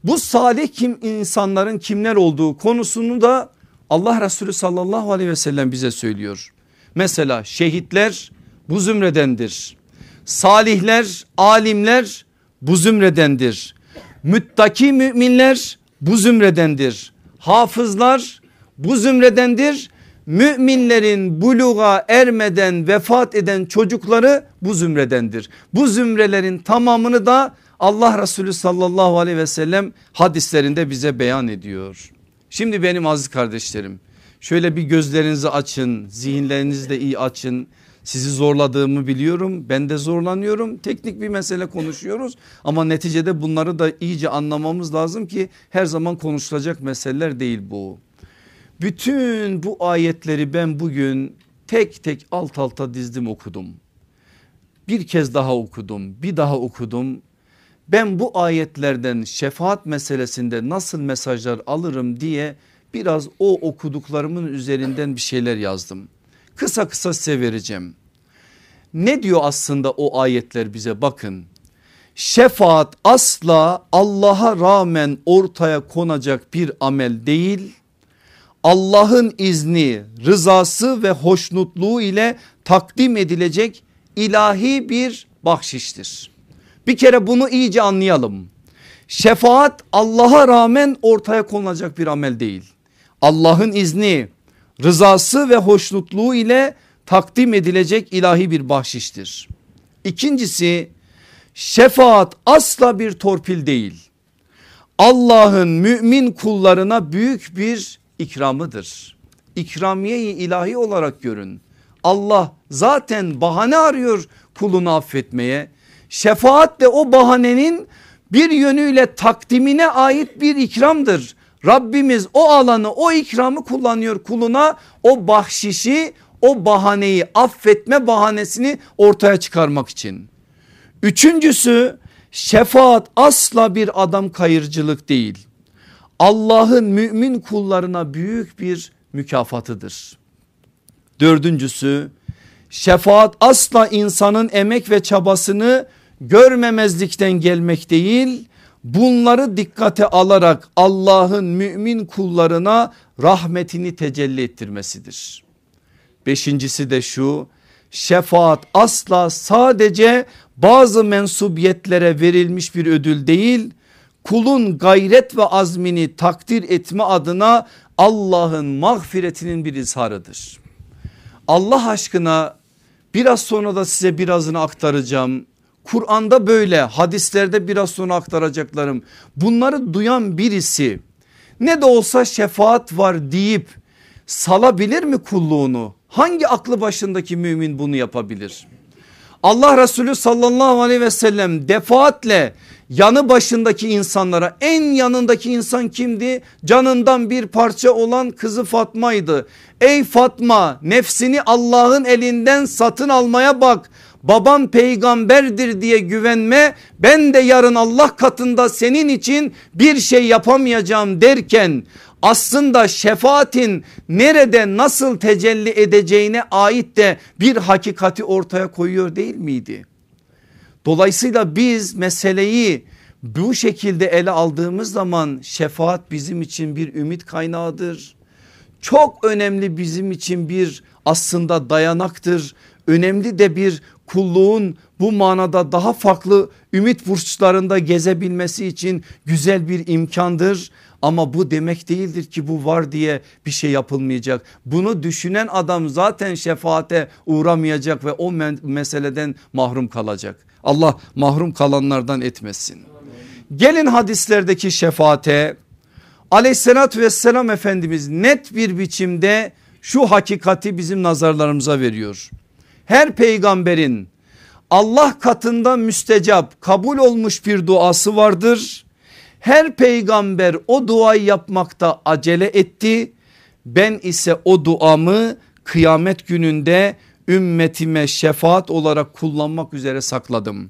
Speaker 1: Bu salih kim insanların kimler olduğu konusunu da Allah Resulü sallallahu aleyhi ve sellem bize söylüyor. Mesela şehitler bu zümredendir. Salihler, alimler bu zümredendir müttaki müminler bu zümredendir. Hafızlar bu zümredendir. Müminlerin buluğa ermeden vefat eden çocukları bu zümredendir. Bu zümrelerin tamamını da Allah Resulü sallallahu aleyhi ve sellem hadislerinde bize beyan ediyor. Şimdi benim aziz kardeşlerim şöyle bir gözlerinizi açın zihinlerinizi de iyi açın. Sizi zorladığımı biliyorum ben de zorlanıyorum teknik bir mesele konuşuyoruz ama neticede bunları da iyice anlamamız lazım ki her zaman konuşulacak meseleler değil bu. Bütün bu ayetleri ben bugün tek tek alt alta dizdim okudum. Bir kez daha okudum bir daha okudum ben bu ayetlerden şefaat meselesinde nasıl mesajlar alırım diye biraz o okuduklarımın üzerinden bir şeyler yazdım. Kısa kısa size vereceğim. Ne diyor aslında o ayetler bize bakın. Şefaat asla Allah'a rağmen ortaya konacak bir amel değil. Allah'ın izni, rızası ve hoşnutluğu ile takdim edilecek ilahi bir bahşiştir. Bir kere bunu iyice anlayalım. Şefaat Allah'a rağmen ortaya konulacak bir amel değil. Allah'ın izni, rızası ve hoşnutluğu ile takdim edilecek ilahi bir bahşiştir. İkincisi şefaat asla bir torpil değil. Allah'ın mümin kullarına büyük bir ikramıdır. İkramiye-i ilahi olarak görün. Allah zaten bahane arıyor kulunu affetmeye. Şefaat de o bahanenin bir yönüyle takdimine ait bir ikramdır. Rabbimiz o alanı o ikramı kullanıyor kuluna o bahşişi o bahaneyi affetme bahanesini ortaya çıkarmak için. Üçüncüsü şefaat asla bir adam kayırcılık değil. Allah'ın mümin kullarına büyük bir mükafatıdır. Dördüncüsü şefaat asla insanın emek ve çabasını görmemezlikten gelmek değil bunları dikkate alarak Allah'ın mümin kullarına rahmetini tecelli ettirmesidir. Beşincisi de şu şefaat asla sadece bazı mensubiyetlere verilmiş bir ödül değil kulun gayret ve azmini takdir etme adına Allah'ın mağfiretinin bir izharıdır. Allah aşkına biraz sonra da size birazını aktaracağım. Kur'an'da böyle hadislerde biraz sonra aktaracaklarım. Bunları duyan birisi ne de olsa şefaat var deyip salabilir mi kulluğunu? Hangi aklı başındaki mümin bunu yapabilir? Allah Resulü sallallahu aleyhi ve sellem defaatle yanı başındaki insanlara en yanındaki insan kimdi? Canından bir parça olan kızı Fatma'ydı. Ey Fatma nefsini Allah'ın elinden satın almaya bak. Baban peygamberdir diye güvenme ben de yarın Allah katında senin için bir şey yapamayacağım derken aslında şefaatin nerede nasıl tecelli edeceğine ait de bir hakikati ortaya koyuyor değil miydi? Dolayısıyla biz meseleyi bu şekilde ele aldığımız zaman şefaat bizim için bir ümit kaynağıdır. Çok önemli bizim için bir aslında dayanaktır. Önemli de bir kulluğun bu manada daha farklı ümit burçlarında gezebilmesi için güzel bir imkandır. Ama bu demek değildir ki bu var diye bir şey yapılmayacak. Bunu düşünen adam zaten şefaate uğramayacak ve o meseleden mahrum kalacak. Allah mahrum kalanlardan etmesin. Gelin hadislerdeki şefaate aleyhissalatü vesselam Efendimiz net bir biçimde şu hakikati bizim nazarlarımıza veriyor. Her peygamberin Allah katında müstecap kabul olmuş bir duası vardır. Her peygamber o duayı yapmakta acele etti. Ben ise o duamı kıyamet gününde ümmetime şefaat olarak kullanmak üzere sakladım.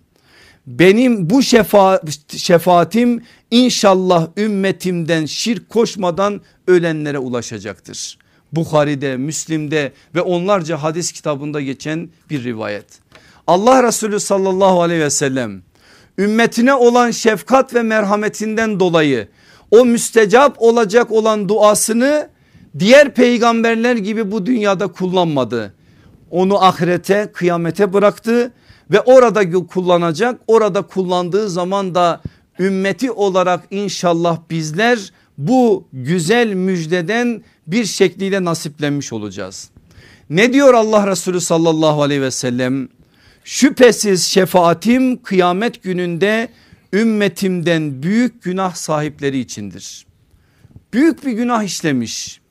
Speaker 1: Benim bu şefa şefaatim inşallah ümmetimden şirk koşmadan ölenlere ulaşacaktır. Bukhari'de, Müslim'de ve onlarca hadis kitabında geçen bir rivayet. Allah Resulü sallallahu aleyhi ve sellem ümmetine olan şefkat ve merhametinden dolayı o müstecap olacak olan duasını diğer peygamberler gibi bu dünyada kullanmadı. Onu ahirete kıyamete bıraktı ve orada kullanacak orada kullandığı zaman da ümmeti olarak inşallah bizler bu güzel müjdeden bir şekliyle nasiplenmiş olacağız. Ne diyor Allah Resulü sallallahu aleyhi ve sellem? Şüphesiz şefaatim kıyamet gününde ümmetimden büyük günah sahipleri içindir. Büyük bir günah işlemiş.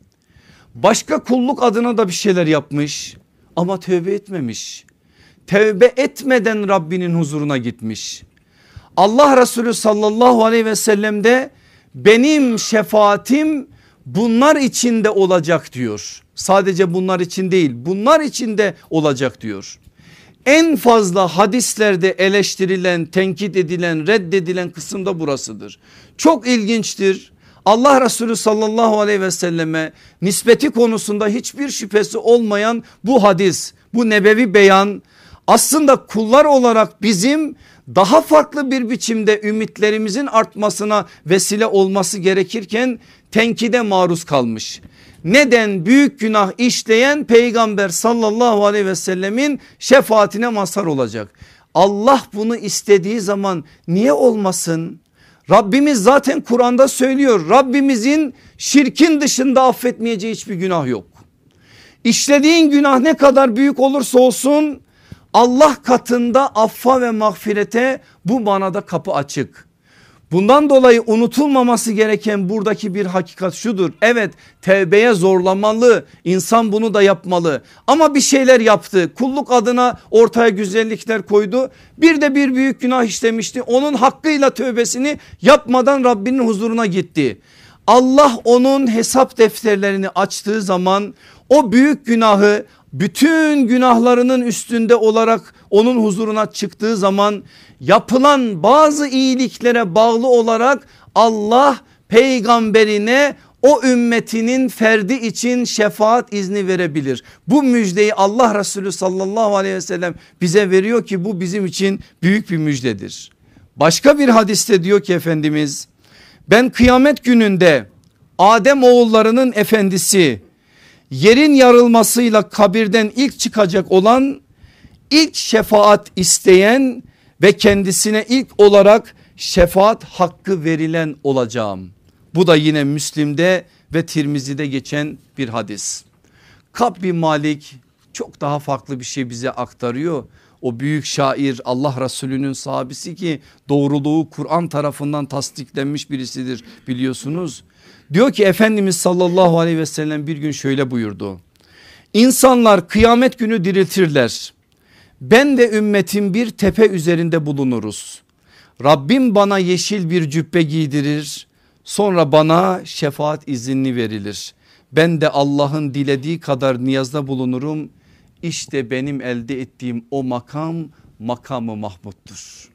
Speaker 1: Başka kulluk adına da bir şeyler yapmış ama tövbe etmemiş. Tövbe etmeden Rabbinin huzuruna gitmiş. Allah Resulü sallallahu aleyhi ve sellem de benim şefaatim bunlar içinde olacak diyor. Sadece bunlar için değil bunlar içinde olacak diyor. En fazla hadislerde eleştirilen, tenkit edilen, reddedilen kısımda burasıdır. Çok ilginçtir. Allah Resulü sallallahu aleyhi ve selleme nispeti konusunda hiçbir şüphesi olmayan bu hadis, bu nebevi beyan aslında kullar olarak bizim daha farklı bir biçimde ümitlerimizin artmasına vesile olması gerekirken tenkide maruz kalmış. Neden büyük günah işleyen peygamber sallallahu aleyhi ve sellemin şefaatine mazhar olacak. Allah bunu istediği zaman niye olmasın? Rabbimiz zaten Kur'an'da söylüyor Rabbimizin şirkin dışında affetmeyeceği hiçbir günah yok. İşlediğin günah ne kadar büyük olursa olsun Allah katında affa ve mağfirete bu manada kapı açık. Bundan dolayı unutulmaması gereken buradaki bir hakikat şudur. Evet tevbeye zorlamalı insan bunu da yapmalı ama bir şeyler yaptı kulluk adına ortaya güzellikler koydu. Bir de bir büyük günah işlemişti onun hakkıyla tövbesini yapmadan Rabbinin huzuruna gitti. Allah onun hesap defterlerini açtığı zaman o büyük günahı bütün günahlarının üstünde olarak onun huzuruna çıktığı zaman yapılan bazı iyiliklere bağlı olarak Allah peygamberine o ümmetinin ferdi için şefaat izni verebilir. Bu müjdeyi Allah Resulü sallallahu aleyhi ve sellem bize veriyor ki bu bizim için büyük bir müjdedir. Başka bir hadiste diyor ki Efendimiz ben kıyamet gününde Adem oğullarının efendisi yerin yarılmasıyla kabirden ilk çıkacak olan ilk şefaat isteyen ve kendisine ilk olarak şefaat hakkı verilen olacağım. Bu da yine Müslim'de ve Tirmizi'de geçen bir hadis. Kabbi Malik çok daha farklı bir şey bize aktarıyor. O büyük şair Allah Resulü'nün sahabesi ki doğruluğu Kur'an tarafından tasdiklenmiş birisidir biliyorsunuz. Diyor ki Efendimiz sallallahu aleyhi ve sellem bir gün şöyle buyurdu. İnsanlar kıyamet günü diriltirler. Ben ve ümmetim bir tepe üzerinde bulunuruz. Rabbim bana yeşil bir cübbe giydirir. Sonra bana şefaat izinli verilir. Ben de Allah'ın dilediği kadar niyazda bulunurum. İşte benim elde ettiğim o makam makamı Mahmud'dur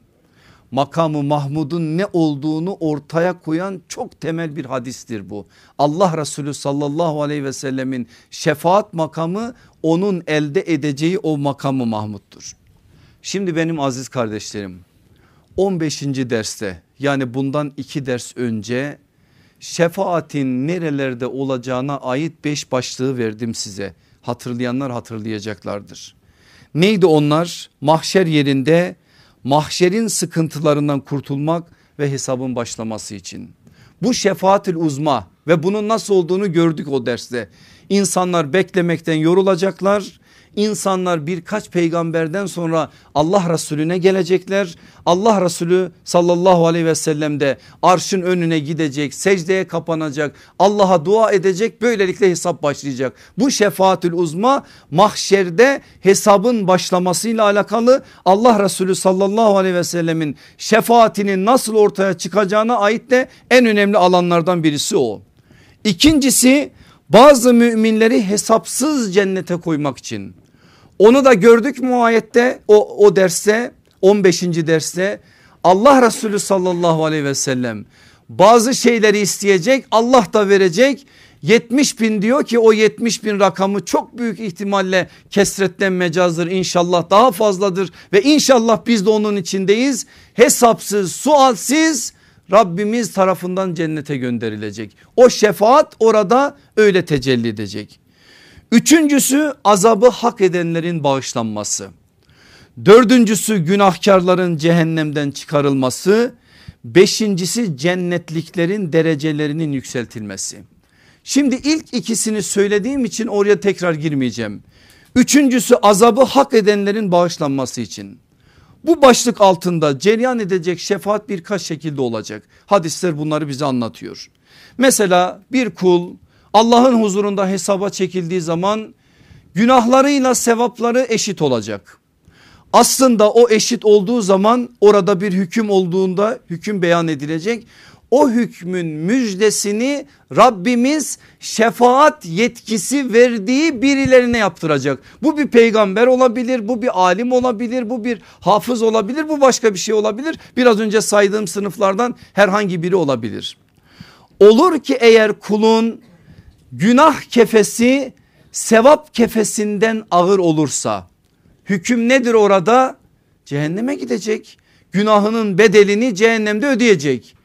Speaker 1: makamı Mahmud'un ne olduğunu ortaya koyan çok temel bir hadistir bu. Allah Resulü sallallahu aleyhi ve sellemin şefaat makamı onun elde edeceği o makamı Mahmud'dur. Şimdi benim aziz kardeşlerim 15. derste yani bundan iki ders önce şefaatin nerelerde olacağına ait beş başlığı verdim size. Hatırlayanlar hatırlayacaklardır. Neydi onlar? Mahşer yerinde mahşerin sıkıntılarından kurtulmak ve hesabın başlaması için. Bu şefaatül uzma ve bunun nasıl olduğunu gördük o derste. İnsanlar beklemekten yorulacaklar insanlar birkaç peygamberden sonra Allah Resulüne gelecekler. Allah Resulü sallallahu aleyhi ve sellem de arşın önüne gidecek secdeye kapanacak Allah'a dua edecek böylelikle hesap başlayacak. Bu şefaatül uzma mahşerde hesabın başlamasıyla alakalı Allah Resulü sallallahu aleyhi ve sellemin şefaatinin nasıl ortaya çıkacağına ait de en önemli alanlardan birisi o. İkincisi bazı müminleri hesapsız cennete koymak için onu da gördük mu ayette o, o derste 15. derste Allah Resulü sallallahu aleyhi ve sellem bazı şeyleri isteyecek Allah da verecek 70 bin diyor ki o 70 bin rakamı çok büyük ihtimalle kesretten mecazdır inşallah daha fazladır ve inşallah biz de onun içindeyiz hesapsız sualsiz Rabbimiz tarafından cennete gönderilecek o şefaat orada öyle tecelli edecek. Üçüncüsü azabı hak edenlerin bağışlanması. Dördüncüsü günahkarların cehennemden çıkarılması. Beşincisi cennetliklerin derecelerinin yükseltilmesi. Şimdi ilk ikisini söylediğim için oraya tekrar girmeyeceğim. Üçüncüsü azabı hak edenlerin bağışlanması için. Bu başlık altında cereyan edecek şefaat birkaç şekilde olacak. Hadisler bunları bize anlatıyor. Mesela bir kul Allah'ın huzurunda hesaba çekildiği zaman günahlarıyla sevapları eşit olacak. Aslında o eşit olduğu zaman orada bir hüküm olduğunda hüküm beyan edilecek. O hükmün müjdesini Rabbimiz şefaat yetkisi verdiği birilerine yaptıracak. Bu bir peygamber olabilir, bu bir alim olabilir, bu bir hafız olabilir, bu başka bir şey olabilir. Biraz önce saydığım sınıflardan herhangi biri olabilir. Olur ki eğer kulun günah kefesi sevap kefesinden ağır olursa hüküm nedir orada? Cehenneme gidecek. Günahının bedelini cehennemde ödeyecek.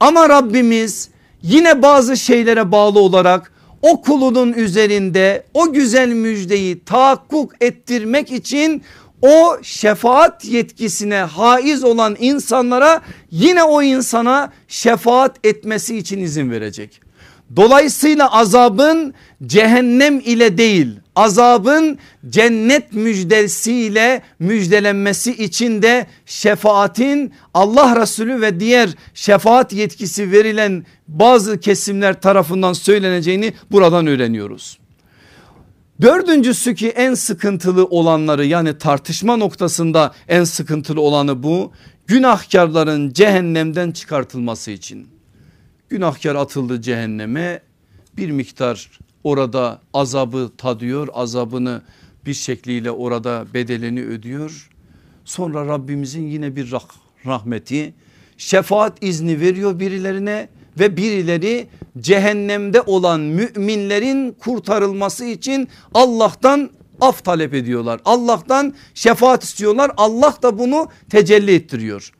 Speaker 1: Ama Rabbimiz yine bazı şeylere bağlı olarak o kulunun üzerinde o güzel müjdeyi tahakkuk ettirmek için o şefaat yetkisine haiz olan insanlara yine o insana şefaat etmesi için izin verecek. Dolayısıyla azabın cehennem ile değil azabın cennet müjdesiyle müjdelenmesi için de şefaatin Allah Resulü ve diğer şefaat yetkisi verilen bazı kesimler tarafından söyleneceğini buradan öğreniyoruz. Dördüncüsü ki en sıkıntılı olanları yani tartışma noktasında en sıkıntılı olanı bu. Günahkarların cehennemden çıkartılması için. Günahkar atıldı cehenneme bir miktar orada azabı tadıyor azabını bir şekliyle orada bedelini ödüyor. Sonra Rabbimizin yine bir rah rahmeti şefaat izni veriyor birilerine ve birileri cehennemde olan müminlerin kurtarılması için Allah'tan af talep ediyorlar. Allah'tan şefaat istiyorlar. Allah da bunu tecelli ettiriyor.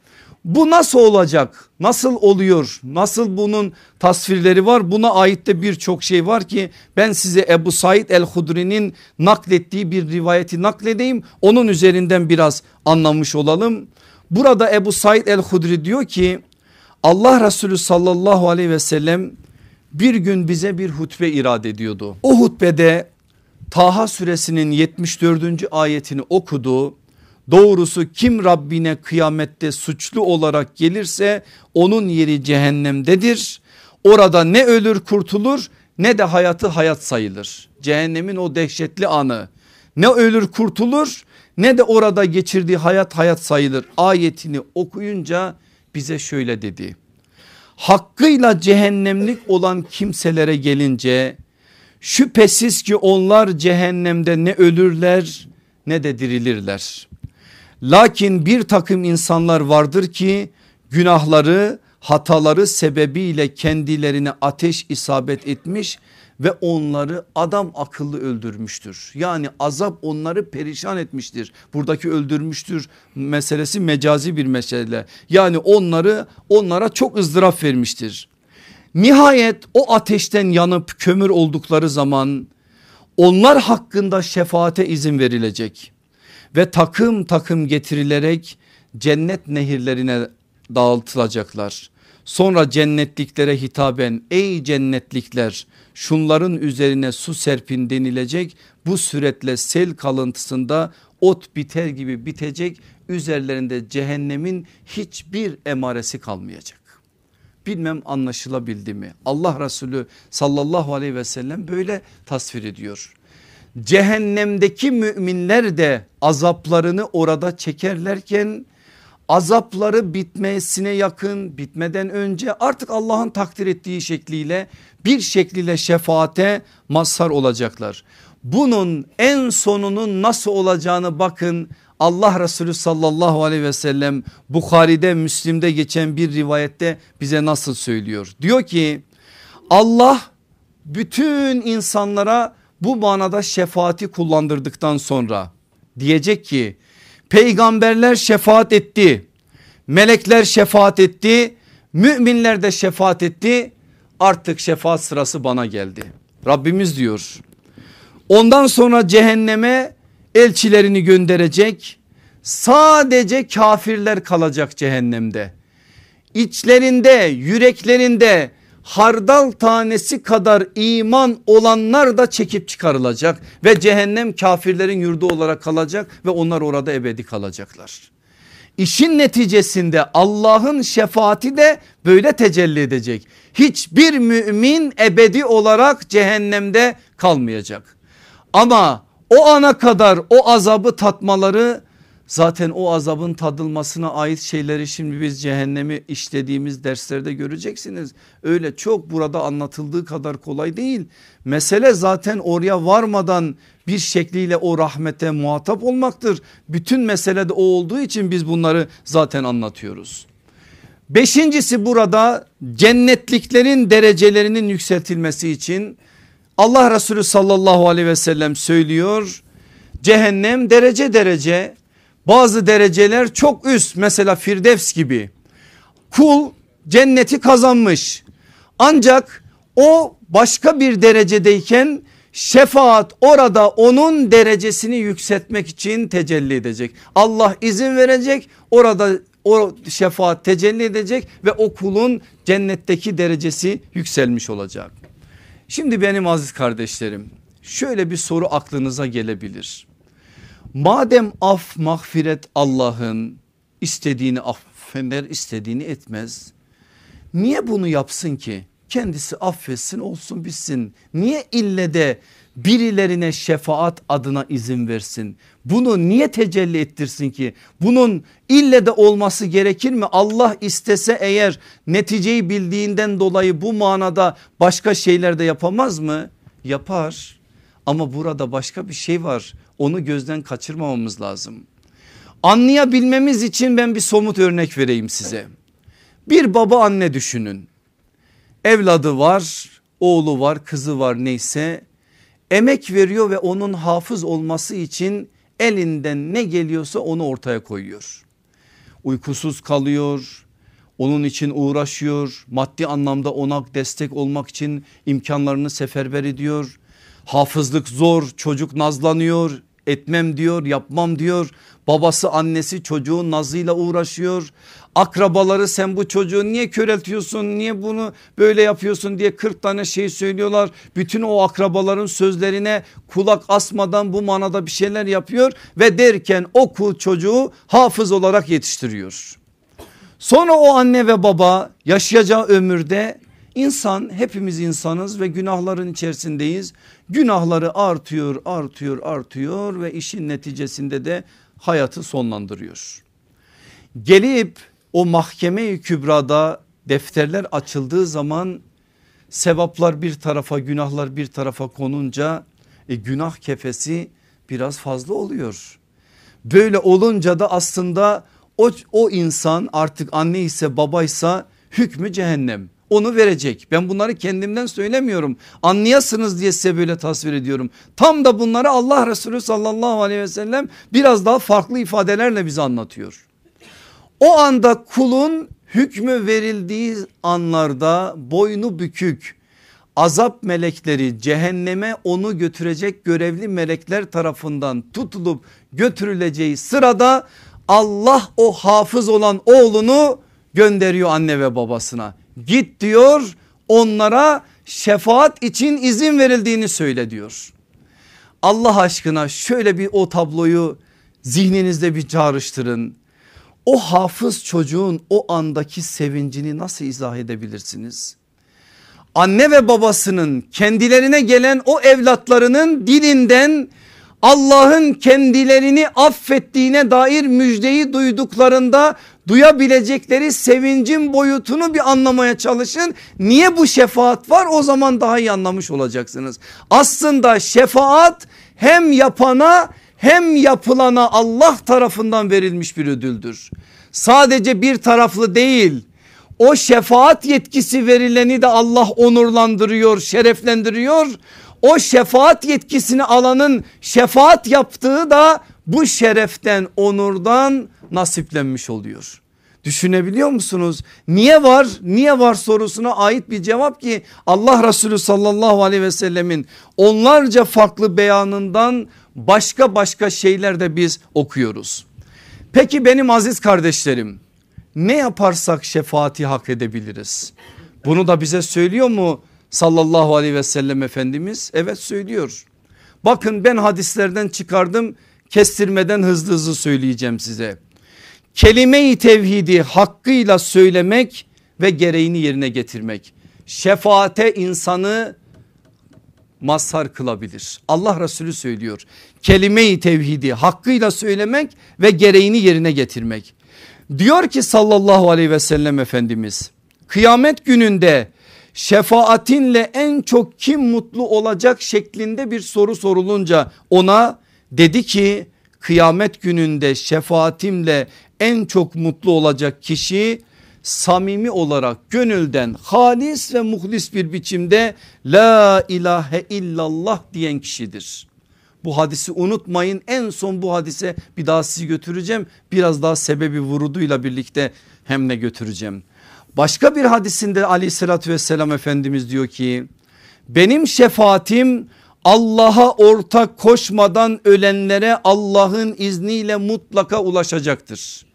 Speaker 1: Bu nasıl olacak? Nasıl oluyor? Nasıl bunun tasvirleri var? Buna ait de birçok şey var ki ben size Ebu Said el-Hudri'nin naklettiği bir rivayeti nakledeyim. Onun üzerinden biraz anlamış olalım. Burada Ebu Said el-Hudri diyor ki Allah Resulü sallallahu aleyhi ve sellem bir gün bize bir hutbe irade ediyordu. O hutbede Taha suresinin 74. ayetini okudu Doğrusu kim Rabbine kıyamette suçlu olarak gelirse onun yeri cehennemdedir. Orada ne ölür kurtulur ne de hayatı hayat sayılır. Cehennemin o dehşetli anı ne ölür kurtulur ne de orada geçirdiği hayat hayat sayılır. Ayetini okuyunca bize şöyle dedi. Hakkıyla cehennemlik olan kimselere gelince şüphesiz ki onlar cehennemde ne ölürler ne de dirilirler. Lakin bir takım insanlar vardır ki günahları hataları sebebiyle kendilerine ateş isabet etmiş ve onları adam akıllı öldürmüştür. Yani azap onları perişan etmiştir. Buradaki öldürmüştür meselesi mecazi bir mesele. Yani onları onlara çok ızdırap vermiştir. Nihayet o ateşten yanıp kömür oldukları zaman onlar hakkında şefaate izin verilecek ve takım takım getirilerek cennet nehirlerine dağıtılacaklar. Sonra cennetliklere hitaben ey cennetlikler şunların üzerine su serpin denilecek bu süretle sel kalıntısında ot biter gibi bitecek üzerlerinde cehennemin hiçbir emaresi kalmayacak. Bilmem anlaşılabildi mi? Allah Resulü sallallahu aleyhi ve sellem böyle tasvir ediyor cehennemdeki müminler de azaplarını orada çekerlerken azapları bitmesine yakın bitmeden önce artık Allah'ın takdir ettiği şekliyle bir şekliyle şefaate mazhar olacaklar. Bunun en sonunun nasıl olacağını bakın Allah Resulü sallallahu aleyhi ve sellem Bukhari'de Müslim'de geçen bir rivayette bize nasıl söylüyor. Diyor ki Allah bütün insanlara bu manada şefaati kullandırdıktan sonra diyecek ki peygamberler şefaat etti. Melekler şefaat etti. Müminler de şefaat etti. Artık şefaat sırası bana geldi. Rabbimiz diyor. Ondan sonra cehenneme elçilerini gönderecek. Sadece kafirler kalacak cehennemde. içlerinde yüreklerinde hardal tanesi kadar iman olanlar da çekip çıkarılacak ve cehennem kafirlerin yurdu olarak kalacak ve onlar orada ebedi kalacaklar. İşin neticesinde Allah'ın şefaati de böyle tecelli edecek. Hiçbir mümin ebedi olarak cehennemde kalmayacak. Ama o ana kadar o azabı tatmaları Zaten o azabın tadılmasına ait şeyleri şimdi biz cehennemi işlediğimiz derslerde göreceksiniz. Öyle çok burada anlatıldığı kadar kolay değil. Mesele zaten oraya varmadan bir şekliyle o rahmete muhatap olmaktır. Bütün mesele de o olduğu için biz bunları zaten anlatıyoruz. Beşincisi burada cennetliklerin derecelerinin yükseltilmesi için Allah Resulü sallallahu aleyhi ve sellem söylüyor. Cehennem derece derece bazı dereceler çok üst mesela Firdevs gibi. Kul cenneti kazanmış ancak o başka bir derecedeyken şefaat orada onun derecesini yükseltmek için tecelli edecek. Allah izin verecek orada o şefaat tecelli edecek ve o kulun cennetteki derecesi yükselmiş olacak. Şimdi benim aziz kardeşlerim şöyle bir soru aklınıza gelebilir. Madem af mağfiret Allah'ın istediğini affeder istediğini etmez. Niye bunu yapsın ki? Kendisi affetsin olsun bitsin. Niye ille de birilerine şefaat adına izin versin? Bunu niye tecelli ettirsin ki? Bunun ille de olması gerekir mi? Allah istese eğer neticeyi bildiğinden dolayı bu manada başka şeyler de yapamaz mı? Yapar. Ama burada başka bir şey var. Onu gözden kaçırmamamız lazım. Anlayabilmemiz için ben bir somut örnek vereyim size. Bir baba anne düşünün. Evladı var, oğlu var, kızı var neyse. Emek veriyor ve onun hafız olması için elinden ne geliyorsa onu ortaya koyuyor. Uykusuz kalıyor, onun için uğraşıyor, maddi anlamda ona destek olmak için imkanlarını seferber ediyor. Hafızlık zor çocuk nazlanıyor etmem diyor yapmam diyor. Babası annesi çocuğun nazıyla uğraşıyor. Akrabaları sen bu çocuğu niye köreltiyorsun niye bunu böyle yapıyorsun diye 40 tane şey söylüyorlar. Bütün o akrabaların sözlerine kulak asmadan bu manada bir şeyler yapıyor ve derken o kul çocuğu hafız olarak yetiştiriyor. Sonra o anne ve baba yaşayacağı ömürde İnsan hepimiz insanız ve günahların içerisindeyiz. Günahları artıyor artıyor artıyor ve işin neticesinde de hayatı sonlandırıyor. Gelip o mahkeme-i kübrada defterler açıldığı zaman sevaplar bir tarafa günahlar bir tarafa konunca e, günah kefesi biraz fazla oluyor. Böyle olunca da aslında o, o insan artık anne ise babaysa hükmü cehennem onu verecek. Ben bunları kendimden söylemiyorum. Anlayasınız diye size böyle tasvir ediyorum. Tam da bunları Allah Resulü sallallahu aleyhi ve sellem biraz daha farklı ifadelerle bize anlatıyor. O anda kulun hükmü verildiği anlarda boynu bükük azap melekleri cehenneme onu götürecek görevli melekler tarafından tutulup götürüleceği sırada Allah o hafız olan oğlunu gönderiyor anne ve babasına. Git diyor onlara şefaat için izin verildiğini söyle diyor. Allah aşkına şöyle bir o tabloyu zihninizde bir çağrıştırın. O hafız çocuğun o andaki sevincini nasıl izah edebilirsiniz? Anne ve babasının kendilerine gelen o evlatlarının dilinden Allah'ın kendilerini affettiğine dair müjdeyi duyduklarında duyabilecekleri sevincin boyutunu bir anlamaya çalışın. Niye bu şefaat var o zaman daha iyi anlamış olacaksınız. Aslında şefaat hem yapana hem yapılana Allah tarafından verilmiş bir ödüldür. Sadece bir taraflı değil o şefaat yetkisi verileni de Allah onurlandırıyor şereflendiriyor o şefaat yetkisini alanın şefaat yaptığı da bu şereften onurdan nasiplenmiş oluyor. Düşünebiliyor musunuz? Niye var? Niye var sorusuna ait bir cevap ki Allah Resulü sallallahu aleyhi ve sellemin onlarca farklı beyanından başka başka şeyler de biz okuyoruz. Peki benim aziz kardeşlerim ne yaparsak şefaati hak edebiliriz. Bunu da bize söylüyor mu sallallahu aleyhi ve sellem Efendimiz? Evet söylüyor. Bakın ben hadislerden çıkardım kestirmeden hızlı hızlı söyleyeceğim size. Kelime-i tevhidi hakkıyla söylemek ve gereğini yerine getirmek. Şefaate insanı mazhar kılabilir. Allah Resulü söylüyor. Kelime-i tevhidi hakkıyla söylemek ve gereğini yerine getirmek. Diyor ki sallallahu aleyhi ve sellem Efendimiz kıyamet gününde şefaatinle en çok kim mutlu olacak şeklinde bir soru sorulunca ona dedi ki kıyamet gününde şefaatimle en çok mutlu olacak kişi samimi olarak gönülden halis ve muhlis bir biçimde la ilahe illallah diyen kişidir. Bu hadisi unutmayın en son bu hadise bir daha sizi götüreceğim biraz daha sebebi vuruduyla birlikte hem ne götüreceğim. Başka bir hadisinde aleyhissalatü vesselam Efendimiz diyor ki benim şefaatim Allah'a ortak koşmadan ölenlere Allah'ın izniyle mutlaka ulaşacaktır.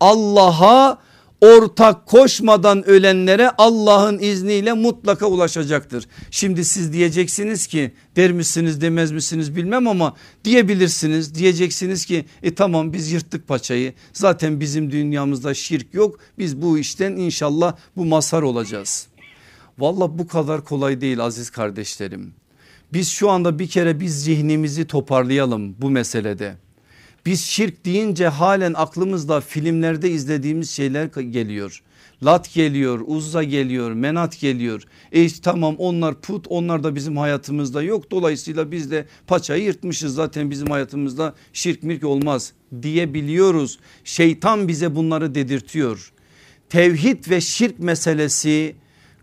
Speaker 1: Allah'a ortak koşmadan ölenlere Allah'ın izniyle mutlaka ulaşacaktır. Şimdi siz diyeceksiniz ki der misiniz demez misiniz bilmem ama diyebilirsiniz. Diyeceksiniz ki e tamam biz yırttık paçayı zaten bizim dünyamızda şirk yok biz bu işten inşallah bu mazhar olacağız. Valla bu kadar kolay değil aziz kardeşlerim. Biz şu anda bir kere biz zihnimizi toparlayalım bu meselede. Biz şirk deyince halen aklımızda filmlerde izlediğimiz şeyler geliyor. Lat geliyor, Uzza geliyor, Menat geliyor. E tamam onlar put onlar da bizim hayatımızda yok. Dolayısıyla biz de paçayı yırtmışız zaten bizim hayatımızda şirk mirk olmaz diyebiliyoruz. Şeytan bize bunları dedirtiyor. Tevhid ve şirk meselesi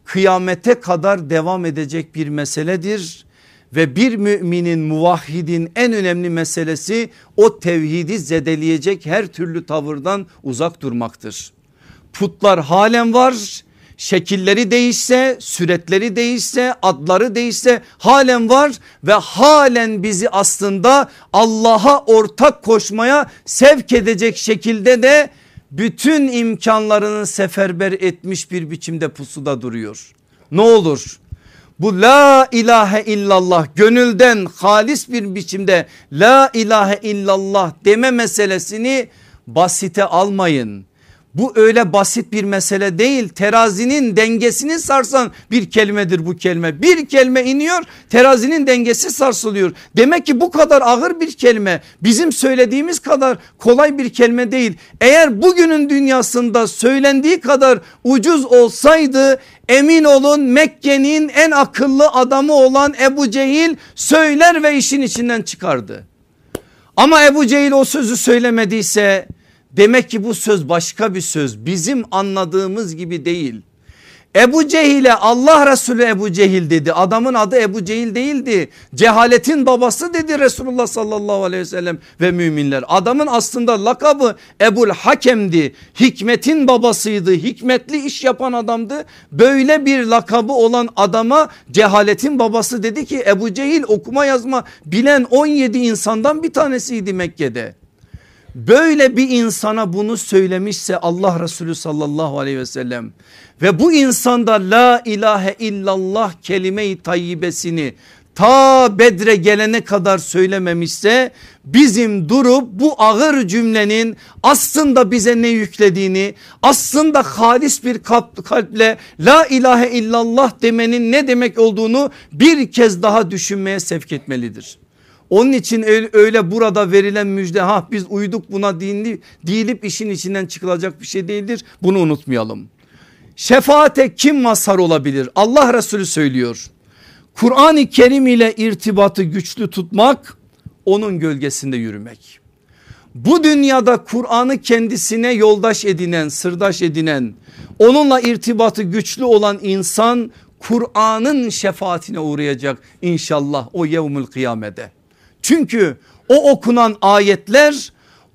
Speaker 1: kıyamete kadar devam edecek bir meseledir ve bir müminin muvahhidin en önemli meselesi o tevhidi zedeleyecek her türlü tavırdan uzak durmaktır. Putlar halen var şekilleri değişse süretleri değişse adları değişse halen var ve halen bizi aslında Allah'a ortak koşmaya sevk edecek şekilde de bütün imkanlarını seferber etmiş bir biçimde pusuda duruyor. Ne olur bu la ilahe illallah gönülden halis bir biçimde la ilahe illallah deme meselesini basite almayın. Bu öyle basit bir mesele değil terazinin dengesini sarsan bir kelimedir bu kelime. Bir kelime iniyor terazinin dengesi sarsılıyor. Demek ki bu kadar ağır bir kelime bizim söylediğimiz kadar kolay bir kelime değil. Eğer bugünün dünyasında söylendiği kadar ucuz olsaydı emin olun Mekke'nin en akıllı adamı olan Ebu Cehil söyler ve işin içinden çıkardı. Ama Ebu Cehil o sözü söylemediyse Demek ki bu söz başka bir söz bizim anladığımız gibi değil. Ebu Cehil'e Allah Resulü Ebu Cehil dedi. Adamın adı Ebu Cehil değildi. Cehaletin babası dedi Resulullah sallallahu aleyhi ve sellem ve müminler. Adamın aslında lakabı Ebul Hakem'di. Hikmetin babasıydı. Hikmetli iş yapan adamdı. Böyle bir lakabı olan adama cehaletin babası dedi ki Ebu Cehil okuma yazma bilen 17 insandan bir tanesiydi Mekke'de. Böyle bir insana bunu söylemişse Allah Resulü sallallahu aleyhi ve sellem ve bu insanda la ilahe illallah kelime-i tayyibesini ta Bedre gelene kadar söylememişse bizim durup bu ağır cümlenin aslında bize ne yüklediğini aslında halis bir kalple la ilahe illallah demenin ne demek olduğunu bir kez daha düşünmeye sevk etmelidir. Onun için öyle burada verilen müjde ha biz uyduk buna değilip işin içinden çıkılacak bir şey değildir. Bunu unutmayalım. Şefaate kim mazhar olabilir? Allah Resulü söylüyor. Kur'an-ı Kerim ile irtibatı güçlü tutmak onun gölgesinde yürümek. Bu dünyada Kur'an'ı kendisine yoldaş edinen, sırdaş edinen, onunla irtibatı güçlü olan insan Kur'an'ın şefaatine uğrayacak inşallah o yevmül kıyamede. Çünkü o okunan ayetler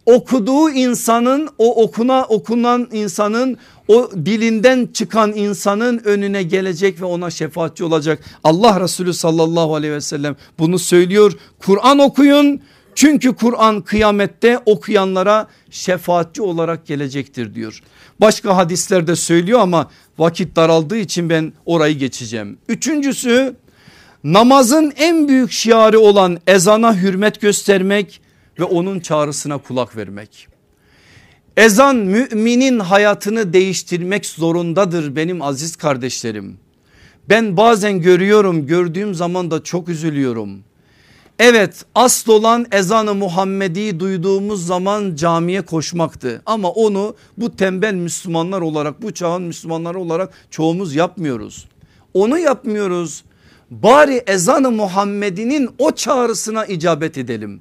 Speaker 1: okuduğu insanın o okuna okunan insanın o dilinden çıkan insanın önüne gelecek ve ona şefaatçi olacak. Allah Resulü sallallahu aleyhi ve sellem bunu söylüyor. Kur'an okuyun Çünkü Kur'an kıyamette okuyanlara şefaatçi olarak gelecektir diyor. Başka hadislerde söylüyor ama vakit daraldığı için ben orayı geçeceğim. Üçüncüsü namazın en büyük şiarı olan ezana hürmet göstermek ve onun çağrısına kulak vermek. Ezan müminin hayatını değiştirmek zorundadır benim aziz kardeşlerim. Ben bazen görüyorum gördüğüm zaman da çok üzülüyorum. Evet asıl olan ezanı Muhammedi duyduğumuz zaman camiye koşmaktı. Ama onu bu tembel Müslümanlar olarak bu çağın Müslümanları olarak çoğumuz yapmıyoruz. Onu yapmıyoruz. Bari ezanı Muhammed'inin o çağrısına icabet edelim.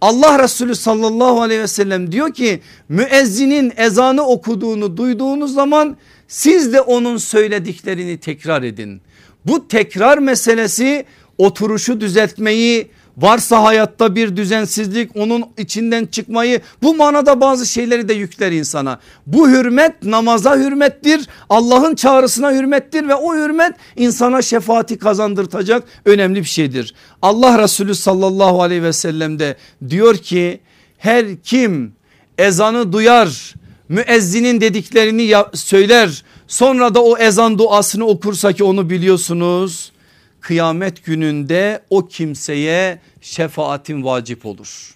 Speaker 1: Allah Resulü sallallahu aleyhi ve sellem diyor ki müezzinin ezanı okuduğunu duyduğunuz zaman siz de onun söylediklerini tekrar edin. Bu tekrar meselesi oturuşu düzeltmeyi varsa hayatta bir düzensizlik onun içinden çıkmayı bu manada bazı şeyleri de yükler insana. Bu hürmet namaza hürmettir Allah'ın çağrısına hürmettir ve o hürmet insana şefaati kazandırtacak önemli bir şeydir. Allah Resulü sallallahu aleyhi ve sellem de diyor ki her kim ezanı duyar müezzinin dediklerini söyler sonra da o ezan duasını okursa ki onu biliyorsunuz kıyamet gününde o kimseye şefaatin vacip olur.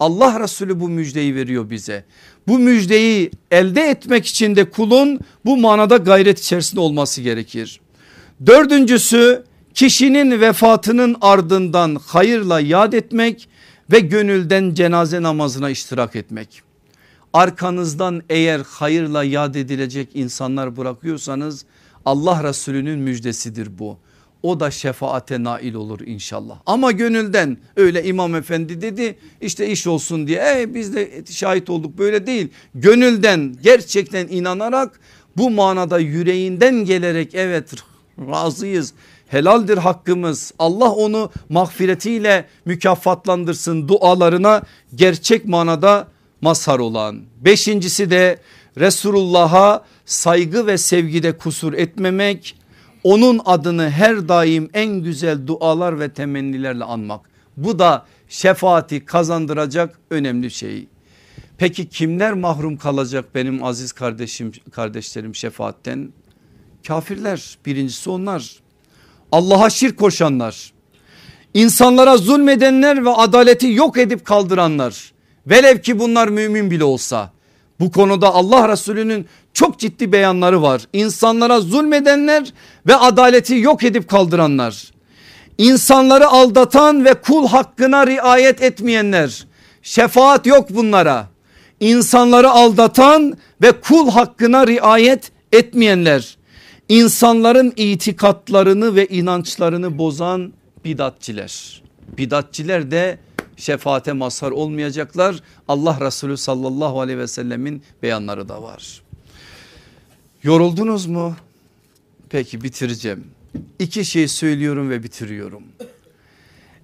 Speaker 1: Allah Resulü bu müjdeyi veriyor bize. Bu müjdeyi elde etmek için de kulun bu manada gayret içerisinde olması gerekir. Dördüncüsü kişinin vefatının ardından hayırla yad etmek ve gönülden cenaze namazına iştirak etmek. Arkanızdan eğer hayırla yad edilecek insanlar bırakıyorsanız Allah Resulü'nün müjdesidir bu o da şefaate nail olur inşallah. Ama gönülden öyle imam efendi dedi işte iş olsun diye e, biz de şahit olduk böyle değil. Gönülden gerçekten inanarak bu manada yüreğinden gelerek evet razıyız helaldir hakkımız Allah onu mağfiretiyle mükafatlandırsın dualarına gerçek manada mazhar olan. Beşincisi de Resulullah'a saygı ve sevgide kusur etmemek onun adını her daim en güzel dualar ve temennilerle anmak. Bu da şefaati kazandıracak önemli şey. Peki kimler mahrum kalacak benim aziz kardeşim kardeşlerim şefaatten? Kafirler birincisi onlar. Allah'a şirk koşanlar. insanlara zulmedenler ve adaleti yok edip kaldıranlar. Velev ki bunlar mümin bile olsa. Bu konuda Allah Resulü'nün çok ciddi beyanları var. İnsanlara zulmedenler ve adaleti yok edip kaldıranlar. İnsanları aldatan ve kul hakkına riayet etmeyenler. Şefaat yok bunlara. İnsanları aldatan ve kul hakkına riayet etmeyenler. İnsanların itikatlarını ve inançlarını bozan bidatçiler. Bidatçiler de şefaate mazhar olmayacaklar. Allah Resulü sallallahu aleyhi ve sellemin beyanları da var. Yoruldunuz mu? Peki bitireceğim. İki şey söylüyorum ve bitiriyorum.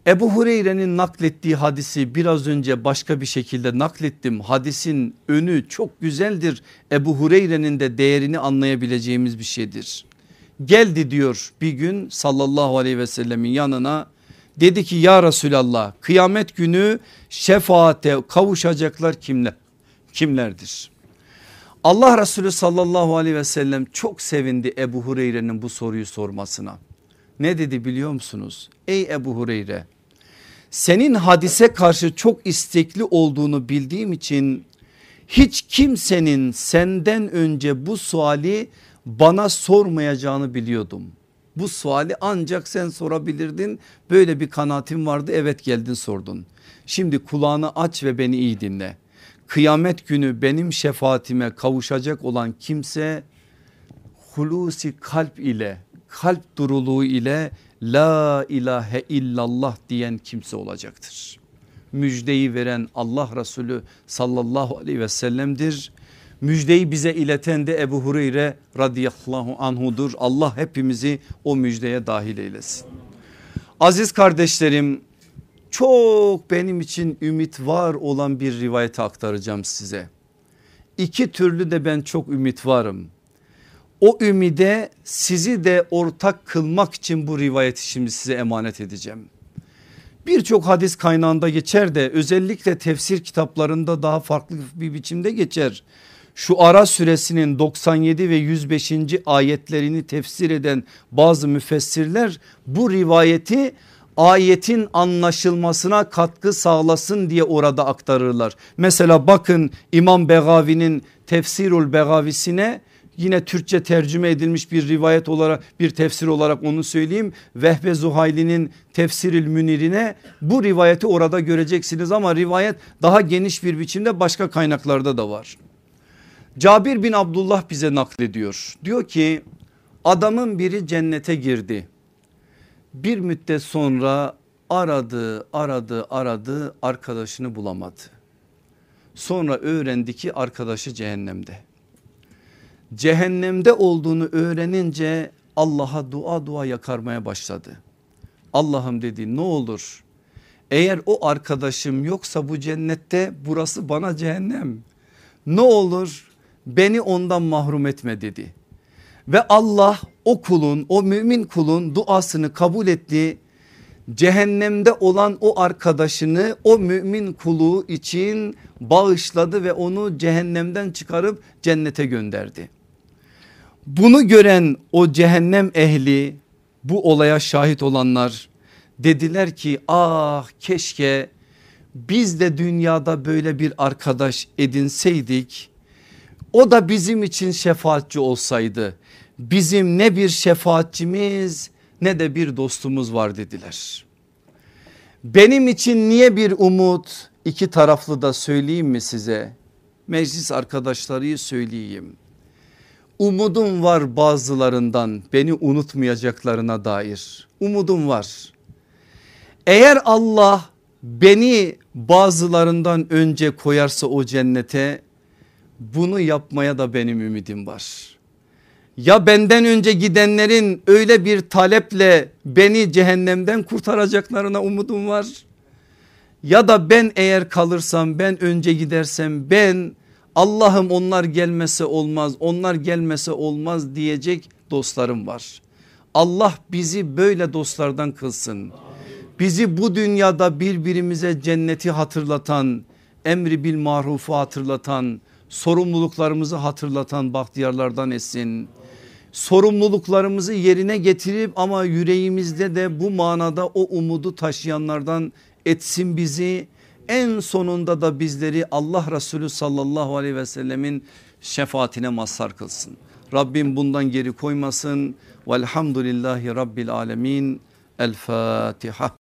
Speaker 1: Ebu Hureyre'nin naklettiği hadisi biraz önce başka bir şekilde naklettim. Hadisin önü çok güzeldir. Ebu Hureyre'nin de değerini anlayabileceğimiz bir şeydir. Geldi diyor bir gün sallallahu aleyhi ve sellemin yanına dedi ki ya Resulallah kıyamet günü şefaate kavuşacaklar kimler? Kimlerdir? Allah Resulü sallallahu aleyhi ve sellem çok sevindi Ebu Hureyre'nin bu soruyu sormasına. Ne dedi biliyor musunuz? Ey Ebu Hureyre senin hadise karşı çok istekli olduğunu bildiğim için hiç kimsenin senden önce bu suali bana sormayacağını biliyordum. Bu suali ancak sen sorabilirdin böyle bir kanaatim vardı evet geldin sordun. Şimdi kulağını aç ve beni iyi dinle kıyamet günü benim şefaatime kavuşacak olan kimse hulusi kalp ile kalp duruluğu ile la ilahe illallah diyen kimse olacaktır. Müjdeyi veren Allah Resulü sallallahu aleyhi ve sellem'dir. Müjdeyi bize ileten de Ebu Hureyre radıyallahu anhudur. Allah hepimizi o müjdeye dahil eylesin. Aziz kardeşlerim çok benim için ümit var olan bir rivayeti aktaracağım size. İki türlü de ben çok ümit varım. O ümide sizi de ortak kılmak için bu rivayeti şimdi size emanet edeceğim. Birçok hadis kaynağında geçer de özellikle tefsir kitaplarında daha farklı bir biçimde geçer. Şu ara süresinin 97 ve 105. ayetlerini tefsir eden bazı müfessirler bu rivayeti ayetin anlaşılmasına katkı sağlasın diye orada aktarırlar. Mesela bakın İmam Begavi'nin Tefsirul Begavisine yine Türkçe tercüme edilmiş bir rivayet olarak bir tefsir olarak onu söyleyeyim. Vehbe Zuhayli'nin Tefsiril Münirine bu rivayeti orada göreceksiniz ama rivayet daha geniş bir biçimde başka kaynaklarda da var. Cabir bin Abdullah bize naklediyor. Diyor ki adamın biri cennete girdi. Bir müddet sonra aradı aradı aradı arkadaşını bulamadı. Sonra öğrendi ki arkadaşı cehennemde. Cehennemde olduğunu öğrenince Allah'a dua dua yakarmaya başladı. Allah'ım dedi ne olur eğer o arkadaşım yoksa bu cennette burası bana cehennem. Ne olur beni ondan mahrum etme dedi. Ve Allah o kulun o mümin kulun duasını kabul etti. Cehennemde olan o arkadaşını o mümin kulu için bağışladı ve onu cehennemden çıkarıp cennete gönderdi. Bunu gören o cehennem ehli bu olaya şahit olanlar dediler ki ah keşke biz de dünyada böyle bir arkadaş edinseydik o da bizim için şefaatçi olsaydı bizim ne bir şefaatçimiz ne de bir dostumuz var dediler. Benim için niye bir umut iki taraflı da söyleyeyim mi size? Meclis arkadaşları söyleyeyim. Umudum var bazılarından beni unutmayacaklarına dair. Umudum var. Eğer Allah beni bazılarından önce koyarsa o cennete bunu yapmaya da benim ümidim var. Ya benden önce gidenlerin öyle bir taleple beni cehennemden kurtaracaklarına umudum var. Ya da ben eğer kalırsam ben önce gidersem ben Allah'ım onlar gelmese olmaz onlar gelmese olmaz diyecek dostlarım var. Allah bizi böyle dostlardan kılsın. Bizi bu dünyada birbirimize cenneti hatırlatan emri bil marufu hatırlatan sorumluluklarımızı hatırlatan bahtiyarlardan etsin. Sorumluluklarımızı yerine getirip ama yüreğimizde de bu manada o umudu taşıyanlardan etsin bizi. En sonunda da bizleri Allah Resulü sallallahu aleyhi ve sellemin şefaatine mazhar kılsın. Rabbim bundan geri koymasın. Velhamdülillahi Rabbil alemin. El Fatiha.